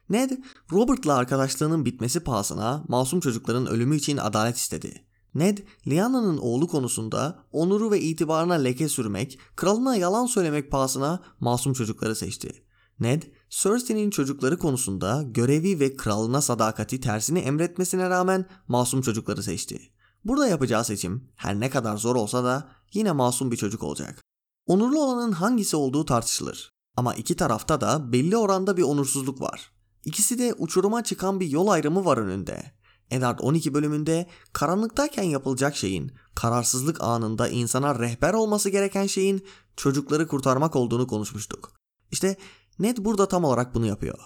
A: Ned, Robert'la arkadaşlığının bitmesi pahasına masum çocukların ölümü için adalet istedi. Ned, Lyana'nın oğlu konusunda onuru ve itibarına leke sürmek, kralına yalan söylemek pahasına masum çocukları seçti. Ned, Cersei'nin çocukları konusunda görevi ve kralına sadakati tersini emretmesine rağmen masum çocukları seçti. Burada yapacağı seçim her ne kadar zor olsa da yine masum bir çocuk olacak. Onurlu olanın hangisi olduğu tartışılır. Ama iki tarafta da belli oranda bir onursuzluk var. İkisi de uçuruma çıkan bir yol ayrımı var önünde. Eddard 12 bölümünde karanlıktayken yapılacak şeyin, kararsızlık anında insana rehber olması gereken şeyin çocukları kurtarmak olduğunu konuşmuştuk. İşte Ned burada tam olarak bunu yapıyor.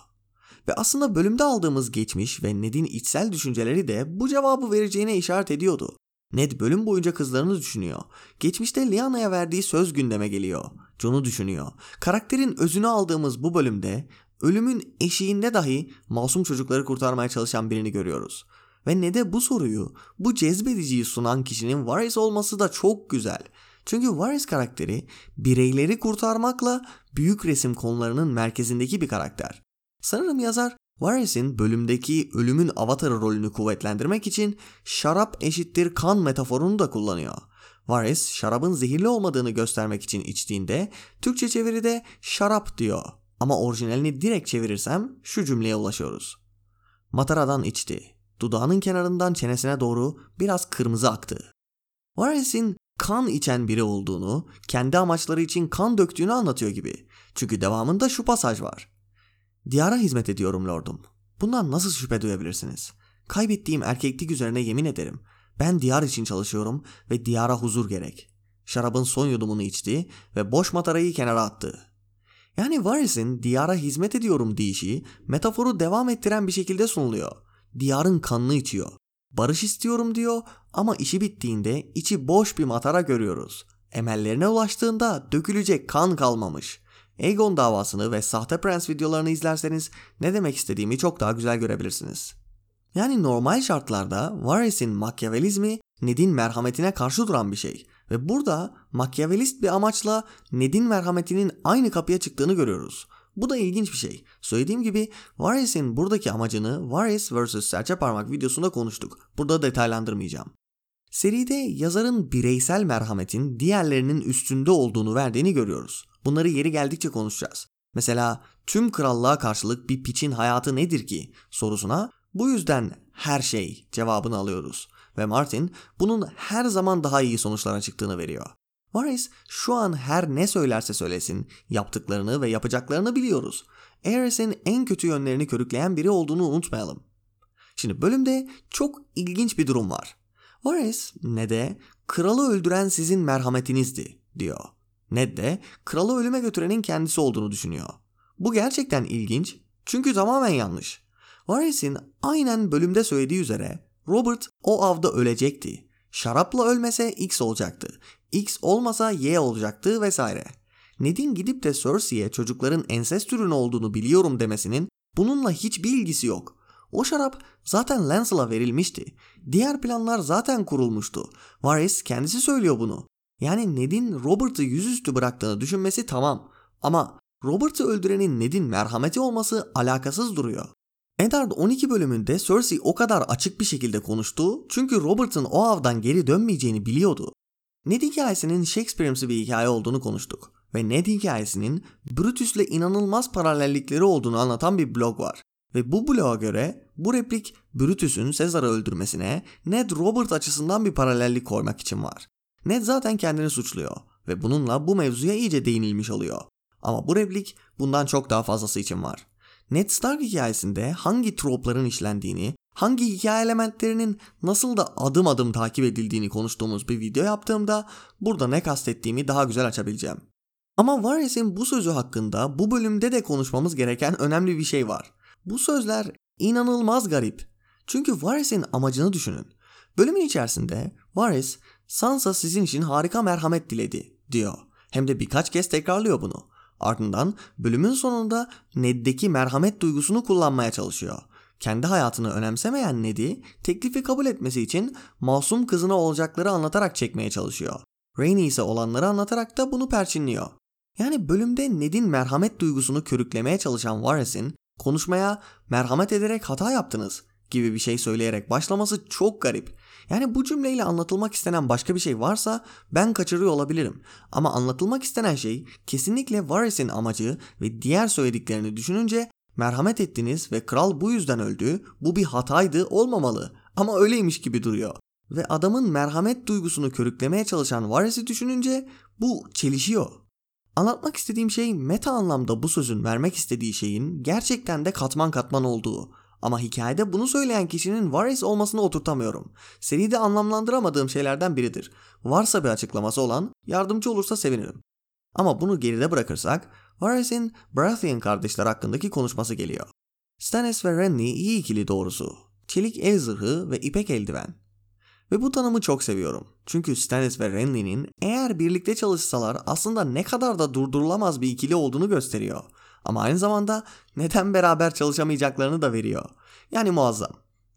A: Ve aslında bölümde aldığımız geçmiş ve Ned'in içsel düşünceleri de bu cevabı vereceğine işaret ediyordu. Ned bölüm boyunca kızlarını düşünüyor. Geçmişte Lyana'ya verdiği söz gündeme geliyor. John'u düşünüyor. Karakterin özünü aldığımız bu bölümde ölümün eşiğinde dahi masum çocukları kurtarmaya çalışan birini görüyoruz. Ve Ned'e bu soruyu, bu cezbediciyi sunan kişinin Varys olması da çok güzel. Çünkü Varys karakteri bireyleri kurtarmakla büyük resim konularının merkezindeki bir karakter. Sanırım yazar Varys'in bölümdeki ölümün avatarı rolünü kuvvetlendirmek için şarap eşittir kan metaforunu da kullanıyor. Varys şarabın zehirli olmadığını göstermek için içtiğinde Türkçe çeviride şarap diyor. Ama orijinalini direkt çevirirsem şu cümleye ulaşıyoruz. Mataradan içti. Dudağının kenarından çenesine doğru biraz kırmızı aktı. Varys'in kan içen biri olduğunu, kendi amaçları için kan döktüğünü anlatıyor gibi. Çünkü devamında şu pasaj var. Diyara hizmet ediyorum lordum. Bundan nasıl şüphe duyabilirsiniz? Kaybettiğim erkeklik üzerine yemin ederim. Ben diyar için çalışıyorum ve diyara huzur gerek. Şarabın son yudumunu içti ve boş matarayı kenara attı. Yani Varys'in diyara hizmet ediyorum deyişi metaforu devam ettiren bir şekilde sunuluyor. Diyarın kanını içiyor. Barış istiyorum diyor ama işi bittiğinde içi boş bir matara görüyoruz. Emellerine ulaştığında dökülecek kan kalmamış. Aegon davasını ve sahte prens videolarını izlerseniz ne demek istediğimi çok daha güzel görebilirsiniz. Yani normal şartlarda Varys'in makyavelizmi Ned'in merhametine karşı duran bir şey. Ve burada makyavelist bir amaçla Ned'in merhametinin aynı kapıya çıktığını görüyoruz. Bu da ilginç bir şey. Söylediğim gibi Varys'in buradaki amacını Varys vs. Serçe Parmak videosunda konuştuk. Burada detaylandırmayacağım. Seride yazarın bireysel merhametin diğerlerinin üstünde olduğunu verdiğini görüyoruz. Bunları yeri geldikçe konuşacağız. Mesela tüm krallığa karşılık bir piçin hayatı nedir ki sorusuna bu yüzden her şey cevabını alıyoruz. Ve Martin bunun her zaman daha iyi sonuçlara çıktığını veriyor. Varys şu an her ne söylerse söylesin yaptıklarını ve yapacaklarını biliyoruz. Aerys'in en kötü yönlerini körükleyen biri olduğunu unutmayalım. Şimdi bölümde çok ilginç bir durum var. Varys ne de kralı öldüren sizin merhametinizdi diyor. Ned de kralı ölüme götürenin kendisi olduğunu düşünüyor. Bu gerçekten ilginç çünkü tamamen yanlış. Varys'in aynen bölümde söylediği üzere Robert o avda ölecekti. Şarapla ölmese X olacaktı. X olmasa Y olacaktı vesaire. Ned'in gidip de Cersei'ye çocukların ensest ürünü olduğunu biliyorum demesinin bununla hiçbir ilgisi yok. O şarap zaten Lancel'a verilmişti. Diğer planlar zaten kurulmuştu. Varys kendisi söylüyor bunu. Yani Ned'in Robert'ı yüzüstü bıraktığını düşünmesi tamam. Ama Robert'ı öldürenin Ned'in merhameti olması alakasız duruyor. Eddard 12 bölümünde Cersei o kadar açık bir şekilde konuştu çünkü Robert'ın o avdan geri dönmeyeceğini biliyordu. Ned hikayesinin Shakespeare'ımsı bir hikaye olduğunu konuştuk ve Ned hikayesinin Brutus'le inanılmaz paralellikleri olduğunu anlatan bir blog var. Ve bu bloğa göre bu replik Brutus'un Caesar'ı öldürmesine Ned Robert açısından bir paralellik koymak için var. Ned zaten kendini suçluyor ve bununla bu mevzuya iyice değinilmiş oluyor. Ama bu replik bundan çok daha fazlası için var. Ned Stark hikayesinde hangi tropların işlendiğini, hangi hikaye elementlerinin nasıl da adım adım takip edildiğini konuştuğumuz bir video yaptığımda burada ne kastettiğimi daha güzel açabileceğim. Ama Varys'in bu sözü hakkında bu bölümde de konuşmamız gereken önemli bir şey var. Bu sözler inanılmaz garip. Çünkü Varys'in amacını düşünün. Bölümün içerisinde Varys, Sansa sizin için harika merhamet diledi diyor. Hem de birkaç kez tekrarlıyor bunu. Ardından bölümün sonunda Ned'deki merhamet duygusunu kullanmaya çalışıyor. Kendi hayatını önemsemeyen Ned'i teklifi kabul etmesi için masum kızına olacakları anlatarak çekmeye çalışıyor. Rainey ise olanları anlatarak da bunu perçinliyor. Yani bölümde Ned'in merhamet duygusunu körüklemeye çalışan Varys'in konuşmaya merhamet ederek hata yaptınız gibi bir şey söyleyerek başlaması çok garip. Yani bu cümleyle anlatılmak istenen başka bir şey varsa ben kaçırıyor olabilirim. Ama anlatılmak istenen şey kesinlikle Varys'in amacı ve diğer söylediklerini düşününce merhamet ettiniz ve kral bu yüzden öldü, bu bir hataydı olmamalı. Ama öyleymiş gibi duruyor. Ve adamın merhamet duygusunu körüklemeye çalışan Varys'i düşününce bu çelişiyor. Anlatmak istediğim şey meta anlamda bu sözün vermek istediği şeyin gerçekten de katman katman olduğu. Ama hikayede bunu söyleyen kişinin Varys olmasını oturtamıyorum. Seride anlamlandıramadığım şeylerden biridir. Varsa bir açıklaması olan yardımcı olursa sevinirim. Ama bunu geride bırakırsak Varys'in Baratheon kardeşler hakkındaki konuşması geliyor. Stannis ve Renly iyi ikili doğrusu. Çelik el zırhı ve ipek eldiven. Ve bu tanımı çok seviyorum. Çünkü Stannis ve Renly'nin eğer birlikte çalışsalar aslında ne kadar da durdurulamaz bir ikili olduğunu gösteriyor. Ama aynı zamanda neden beraber çalışamayacaklarını da veriyor. Yani muazzam.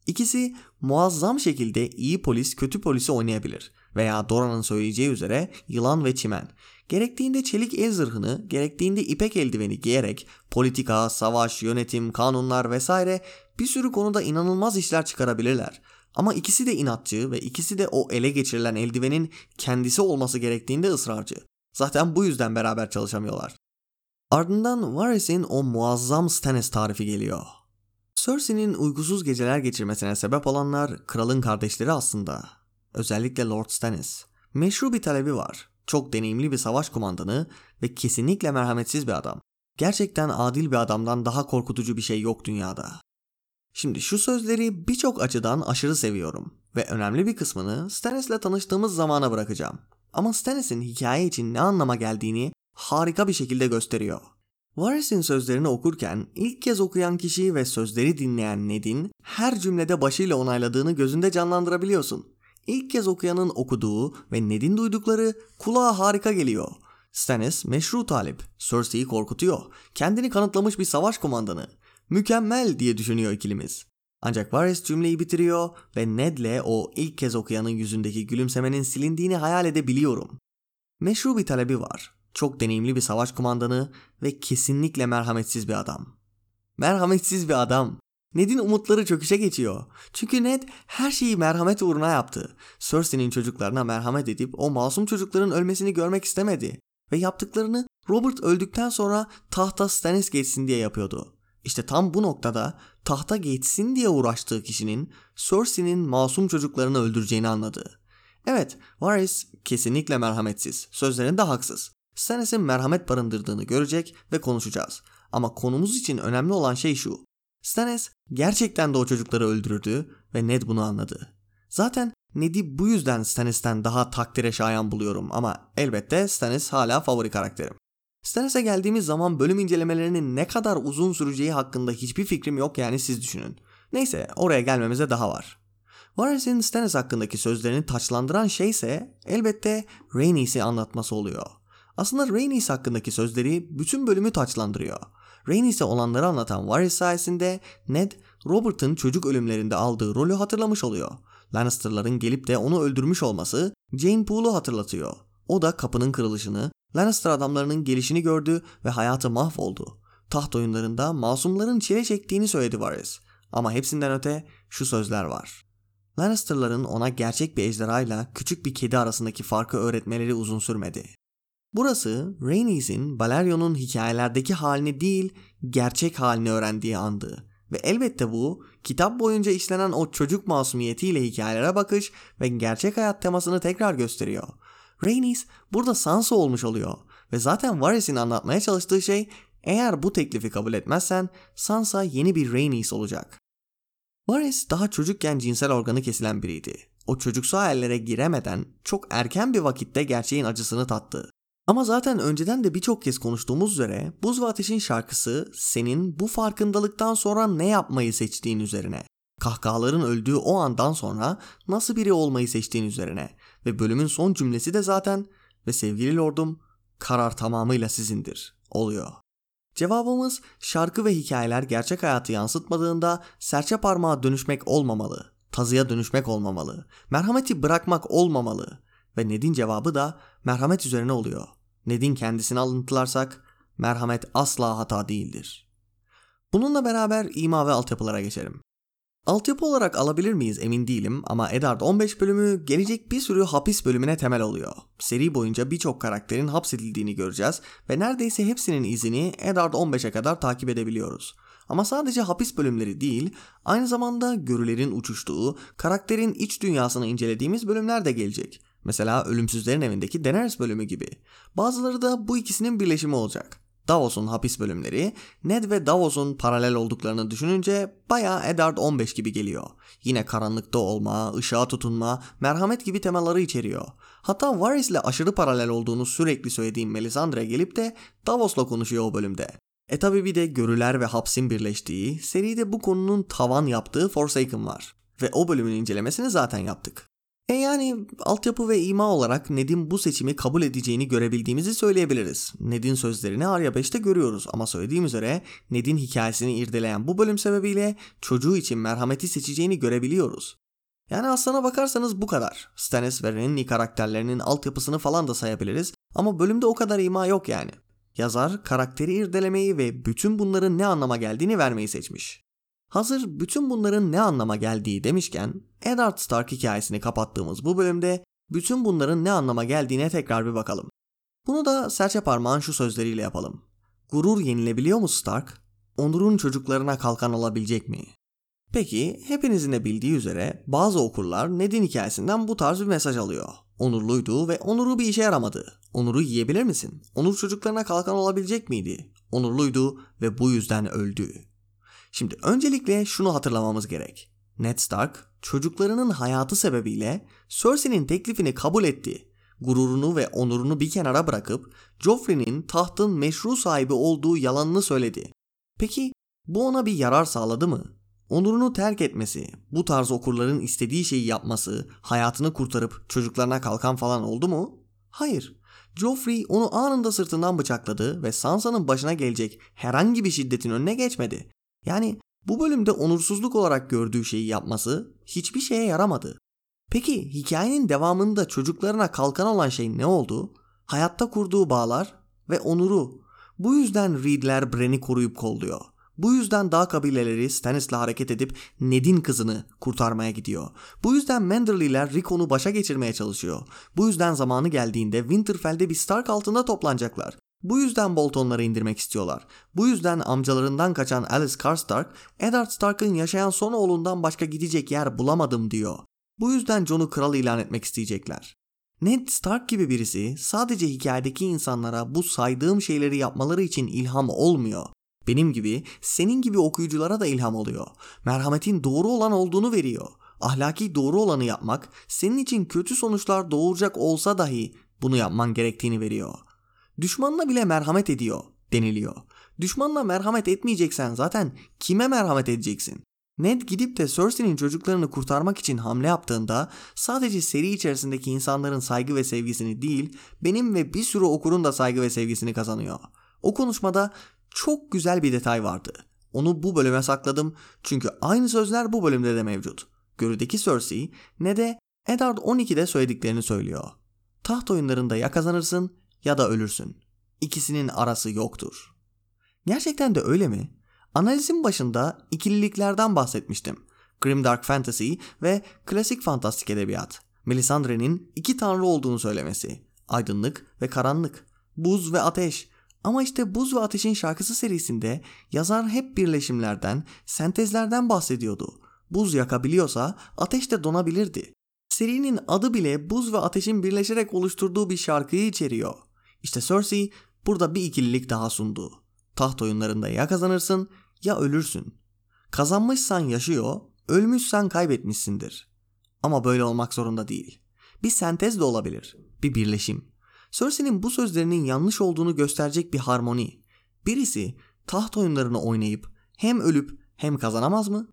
A: İkisi muazzam şekilde iyi polis kötü polisi oynayabilir. Veya Dora'nın söyleyeceği üzere yılan ve çimen. Gerektiğinde çelik el zırhını, gerektiğinde ipek eldiveni giyerek politika, savaş, yönetim, kanunlar vesaire bir sürü konuda inanılmaz işler çıkarabilirler. Ama ikisi de inatçı ve ikisi de o ele geçirilen eldivenin kendisi olması gerektiğinde ısrarcı. Zaten bu yüzden beraber çalışamıyorlar. Ardından Varys'in o muazzam Stannis tarifi geliyor. Cersei'nin uykusuz geceler geçirmesine sebep olanlar kralın kardeşleri aslında. Özellikle Lord Stannis. Meşru bir talebi var. Çok deneyimli bir savaş kumandanı ve kesinlikle merhametsiz bir adam. Gerçekten adil bir adamdan daha korkutucu bir şey yok dünyada. Şimdi şu sözleri birçok açıdan aşırı seviyorum ve önemli bir kısmını Stannis'le tanıştığımız zamana bırakacağım. Ama Stannis'in hikaye için ne anlama geldiğini harika bir şekilde gösteriyor. Varys'in sözlerini okurken ilk kez okuyan kişiyi ve sözleri dinleyen Ned'in her cümlede başıyla onayladığını gözünde canlandırabiliyorsun. İlk kez okuyanın okuduğu ve Ned'in duydukları kulağa harika geliyor. Stannis meşru talip, Cersei'yi korkutuyor, kendini kanıtlamış bir savaş kumandanı. Mükemmel diye düşünüyor ikilimiz. Ancak Varys cümleyi bitiriyor ve Ned'le o ilk kez okuyanın yüzündeki gülümsemenin silindiğini hayal edebiliyorum. Meşru bir talebi var. Çok deneyimli bir savaş kumandanı ve kesinlikle merhametsiz bir adam. Merhametsiz bir adam. Ned'in umutları çöküşe geçiyor. Çünkü Ned her şeyi merhamet uğruna yaptı. Cersei'nin çocuklarına merhamet edip o masum çocukların ölmesini görmek istemedi. Ve yaptıklarını Robert öldükten sonra tahta Stannis geçsin diye yapıyordu. İşte tam bu noktada tahta geçsin diye uğraştığı kişinin Cersei'nin masum çocuklarını öldüreceğini anladı. Evet, Varys kesinlikle merhametsiz, sözlerinde haksız. Stannis'in merhamet barındırdığını görecek ve konuşacağız. Ama konumuz için önemli olan şey şu. Stannis gerçekten de o çocukları öldürürdü ve Ned bunu anladı. Zaten Ned'i bu yüzden Stannis'ten daha takdire şayan buluyorum ama elbette Stannis hala favori karakterim. Stannis'e geldiğimiz zaman bölüm incelemelerinin ne kadar uzun süreceği hakkında hiçbir fikrim yok yani siz düşünün. Neyse oraya gelmemize daha var. Varys'in Stannis hakkındaki sözlerini taçlandıran şey ise elbette Rhaenys'i anlatması oluyor. Aslında Rhaenys hakkındaki sözleri bütün bölümü taçlandırıyor. Rhaenys'e olanları anlatan Varys sayesinde Ned, Robert'ın çocuk ölümlerinde aldığı rolü hatırlamış oluyor. Lannister'ların gelip de onu öldürmüş olması Jane Poole'u hatırlatıyor. O da kapının kırılışını, Lannister adamlarının gelişini gördü ve hayatı mahvoldu. Taht oyunlarında masumların çile çektiğini söyledi Varys. Ama hepsinden öte şu sözler var. Lannister'ların ona gerçek bir ejderhayla küçük bir kedi arasındaki farkı öğretmeleri uzun sürmedi. Burası Rhaenys'in Balerion'un hikayelerdeki halini değil gerçek halini öğrendiği andı. Ve elbette bu kitap boyunca işlenen o çocuk masumiyetiyle hikayelere bakış ve gerçek hayat temasını tekrar gösteriyor. Rhaenys burada Sansa olmuş oluyor ve zaten Varys'in anlatmaya çalıştığı şey eğer bu teklifi kabul etmezsen Sansa yeni bir Rhaenys olacak. Varys daha çocukken cinsel organı kesilen biriydi. O çocuksu hayallere giremeden çok erken bir vakitte gerçeğin acısını tattı. Ama zaten önceden de birçok kez konuştuğumuz üzere Buz ve Ateş'in şarkısı senin bu farkındalıktan sonra ne yapmayı seçtiğin üzerine. Kahkahaların öldüğü o andan sonra nasıl biri olmayı seçtiğin üzerine. Ve bölümün son cümlesi de zaten ve sevgili lordum Karar tamamıyla sizindir. Oluyor. Cevabımız şarkı ve hikayeler gerçek hayatı yansıtmadığında serçe parmağa dönüşmek olmamalı. Tazıya dönüşmek olmamalı. Merhameti bırakmak olmamalı. Ve Ned'in cevabı da merhamet üzerine oluyor. Ned'in kendisini alıntılarsak merhamet asla hata değildir. Bununla beraber ima ve altyapılara geçelim. Altyapı olarak alabilir miyiz emin değilim ama Eddard 15 bölümü gelecek bir sürü hapis bölümüne temel oluyor. Seri boyunca birçok karakterin hapsedildiğini göreceğiz ve neredeyse hepsinin izini Eddard 15'e kadar takip edebiliyoruz. Ama sadece hapis bölümleri değil, aynı zamanda görülerin uçuştuğu, karakterin iç dünyasını incelediğimiz bölümler de gelecek. Mesela Ölümsüzlerin Evi'ndeki Daenerys bölümü gibi. Bazıları da bu ikisinin birleşimi olacak. Davos'un hapis bölümleri Ned ve Davos'un paralel olduklarını düşününce bayağı Eddard 15 gibi geliyor. Yine karanlıkta olma, ışığa tutunma, merhamet gibi temaları içeriyor. Hatta Varys'le aşırı paralel olduğunu sürekli söylediğim Melisandre gelip de Davos'la konuşuyor o bölümde. E tabi bir de görüler ve hapsin birleştiği, seride bu konunun tavan yaptığı Forsaken var. Ve o bölümün incelemesini zaten yaptık. E yani altyapı ve ima olarak Ned'in bu seçimi kabul edeceğini görebildiğimizi söyleyebiliriz. Ned'in sözlerini Arya 5'te görüyoruz ama söylediğim üzere Ned'in hikayesini irdeleyen bu bölüm sebebiyle çocuğu için merhameti seçeceğini görebiliyoruz. Yani aslına bakarsanız bu kadar. Stannis ve Renly karakterlerinin altyapısını falan da sayabiliriz ama bölümde o kadar ima yok yani. Yazar karakteri irdelemeyi ve bütün bunların ne anlama geldiğini vermeyi seçmiş. Hazır bütün bunların ne anlama geldiği demişken Eddard Stark hikayesini kapattığımız bu bölümde bütün bunların ne anlama geldiğine tekrar bir bakalım. Bunu da serçe parmağın şu sözleriyle yapalım. Gurur yenilebiliyor mu Stark? Onur'un çocuklarına kalkan olabilecek mi? Peki hepinizin de bildiği üzere bazı okurlar Ned'in hikayesinden bu tarz bir mesaj alıyor. Onurluydu ve onuru bir işe yaramadı. Onuru yiyebilir misin? Onur çocuklarına kalkan olabilecek miydi? Onurluydu ve bu yüzden öldü. Şimdi öncelikle şunu hatırlamamız gerek. Ned Stark çocuklarının hayatı sebebiyle Cersei'nin teklifini kabul etti. Gururunu ve onurunu bir kenara bırakıp Joffrey'nin tahtın meşru sahibi olduğu yalanını söyledi. Peki bu ona bir yarar sağladı mı? Onurunu terk etmesi, bu tarz okurların istediği şeyi yapması, hayatını kurtarıp çocuklarına kalkan falan oldu mu? Hayır. Joffrey onu anında sırtından bıçakladı ve Sansa'nın başına gelecek herhangi bir şiddetin önüne geçmedi. Yani bu bölümde onursuzluk olarak gördüğü şeyi yapması hiçbir şeye yaramadı. Peki hikayenin devamında çocuklarına kalkan olan şey ne oldu? Hayatta kurduğu bağlar ve onuru. Bu yüzden Reed'ler Bren'i koruyup kolluyor. Bu yüzden dağ kabileleri Stannis'le hareket edip Ned'in kızını kurtarmaya gidiyor. Bu yüzden Manderly'ler Rickon'u başa geçirmeye çalışıyor. Bu yüzden zamanı geldiğinde Winterfell'de bir Stark altında toplanacaklar. Bu yüzden Boltonları indirmek istiyorlar. Bu yüzden amcalarından kaçan Alice Karstark, Eddard Stark'ın yaşayan son oğlundan başka gidecek yer bulamadım diyor. Bu yüzden Jon'u kral ilan etmek isteyecekler. Ned Stark gibi birisi sadece hikayedeki insanlara bu saydığım şeyleri yapmaları için ilham olmuyor. Benim gibi, senin gibi okuyuculara da ilham oluyor. Merhametin doğru olan olduğunu veriyor. Ahlaki doğru olanı yapmak senin için kötü sonuçlar doğuracak olsa dahi bunu yapman gerektiğini veriyor. Düşmanına bile merhamet ediyor deniliyor. Düşmanına merhamet etmeyeceksen zaten kime merhamet edeceksin? Ned gidip de Cersei'nin çocuklarını kurtarmak için hamle yaptığında sadece seri içerisindeki insanların saygı ve sevgisini değil, benim ve bir sürü okurun da saygı ve sevgisini kazanıyor. O konuşmada çok güzel bir detay vardı. Onu bu bölüme sakladım çünkü aynı sözler bu bölümde de mevcut. Görüdeki Cersei ne de Eddard 12'de söylediklerini söylüyor. Taht oyunlarında ya kazanırsın ya da ölürsün. İkisinin arası yoktur. Gerçekten de öyle mi? Analizin başında ikililiklerden bahsetmiştim. Grimdark Fantasy ve klasik fantastik edebiyat. Melisandre'nin iki tanrı olduğunu söylemesi. Aydınlık ve karanlık. Buz ve ateş. Ama işte Buz ve Ateş'in şarkısı serisinde yazar hep birleşimlerden, sentezlerden bahsediyordu. Buz yakabiliyorsa ateş de donabilirdi. Serinin adı bile buz ve ateşin birleşerek oluşturduğu bir şarkıyı içeriyor. İşte Cersei burada bir ikililik daha sundu. Taht oyunlarında ya kazanırsın ya ölürsün. Kazanmışsan yaşıyor, ölmüşsen kaybetmişsindir. Ama böyle olmak zorunda değil. Bir sentez de olabilir, bir birleşim. Cersei'nin bu sözlerinin yanlış olduğunu gösterecek bir harmoni. Birisi taht oyunlarını oynayıp hem ölüp hem kazanamaz mı?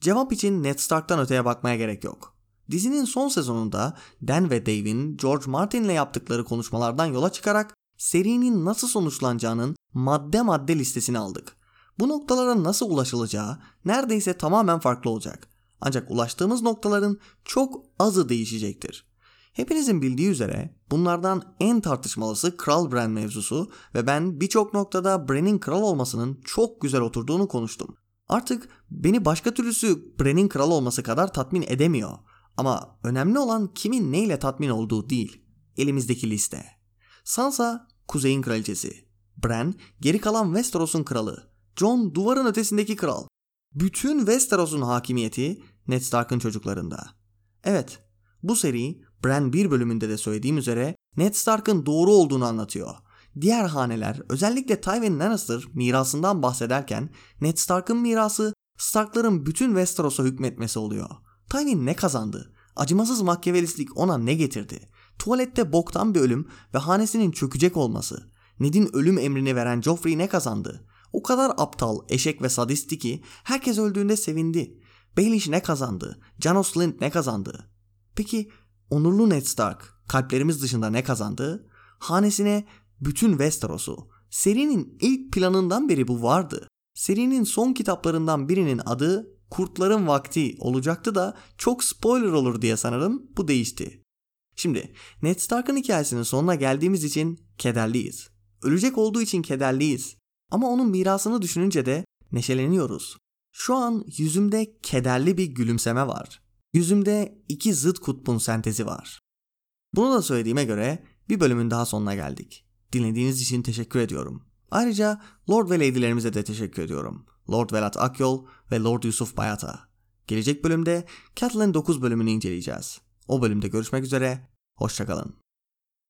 A: Cevap için Ned Stark'tan öteye bakmaya gerek yok. Dizinin son sezonunda Dan ve Dave'in George Martin'le yaptıkları konuşmalardan yola çıkarak serinin nasıl sonuçlanacağının madde madde listesini aldık. Bu noktalara nasıl ulaşılacağı neredeyse tamamen farklı olacak. Ancak ulaştığımız noktaların çok azı değişecektir. Hepinizin bildiği üzere bunlardan en tartışmalısı Kral Bran mevzusu ve ben birçok noktada Bran'in kral olmasının çok güzel oturduğunu konuştum. Artık beni başka türlüsü Bran'in kral olması kadar tatmin edemiyor. Ama önemli olan kimin neyle tatmin olduğu değil. Elimizdeki liste. Sansa kuzeyin kraliçesi. Bran geri kalan Westeros'un kralı. Jon duvarın ötesindeki kral. Bütün Westeros'un hakimiyeti Ned Stark'ın çocuklarında. Evet, bu seri Bran bir bölümünde de söylediğim üzere Ned Stark'ın doğru olduğunu anlatıyor. Diğer haneler özellikle Tywin Lannister mirasından bahsederken Ned Stark'ın mirası Stark'ların bütün Westeros'a hükmetmesi oluyor. Tywin ne kazandı? Acımasız makyavelistlik ona ne getirdi? Tuvalette boktan bir ölüm ve hanesinin çökecek olması. Ned'in ölüm emrini veren Joffrey ne kazandı? O kadar aptal, eşek ve sadisti ki herkes öldüğünde sevindi. Baelish ne kazandı? Janos Slynt ne kazandı? Peki onurlu Ned Stark kalplerimiz dışında ne kazandı? Hanesine bütün Westeros'u. Serinin ilk planından beri bu vardı. Serinin son kitaplarından birinin adı Kurtların Vakti olacaktı da çok spoiler olur diye sanırım bu değişti. Şimdi Ned Stark'ın hikayesinin sonuna geldiğimiz için kederliyiz. Ölecek olduğu için kederliyiz. Ama onun mirasını düşününce de neşeleniyoruz. Şu an yüzümde kederli bir gülümseme var. Yüzümde iki zıt kutbun sentezi var. Bunu da söylediğime göre bir bölümün daha sonuna geldik. Dinlediğiniz için teşekkür ediyorum. Ayrıca Lord ve Lady'lerimize de teşekkür ediyorum. Lord Velat Akyol ve Lord Yusuf Bayata. Gelecek bölümde Catelyn 9 bölümünü inceleyeceğiz. O bölümde görüşmek üzere, hoşçakalın.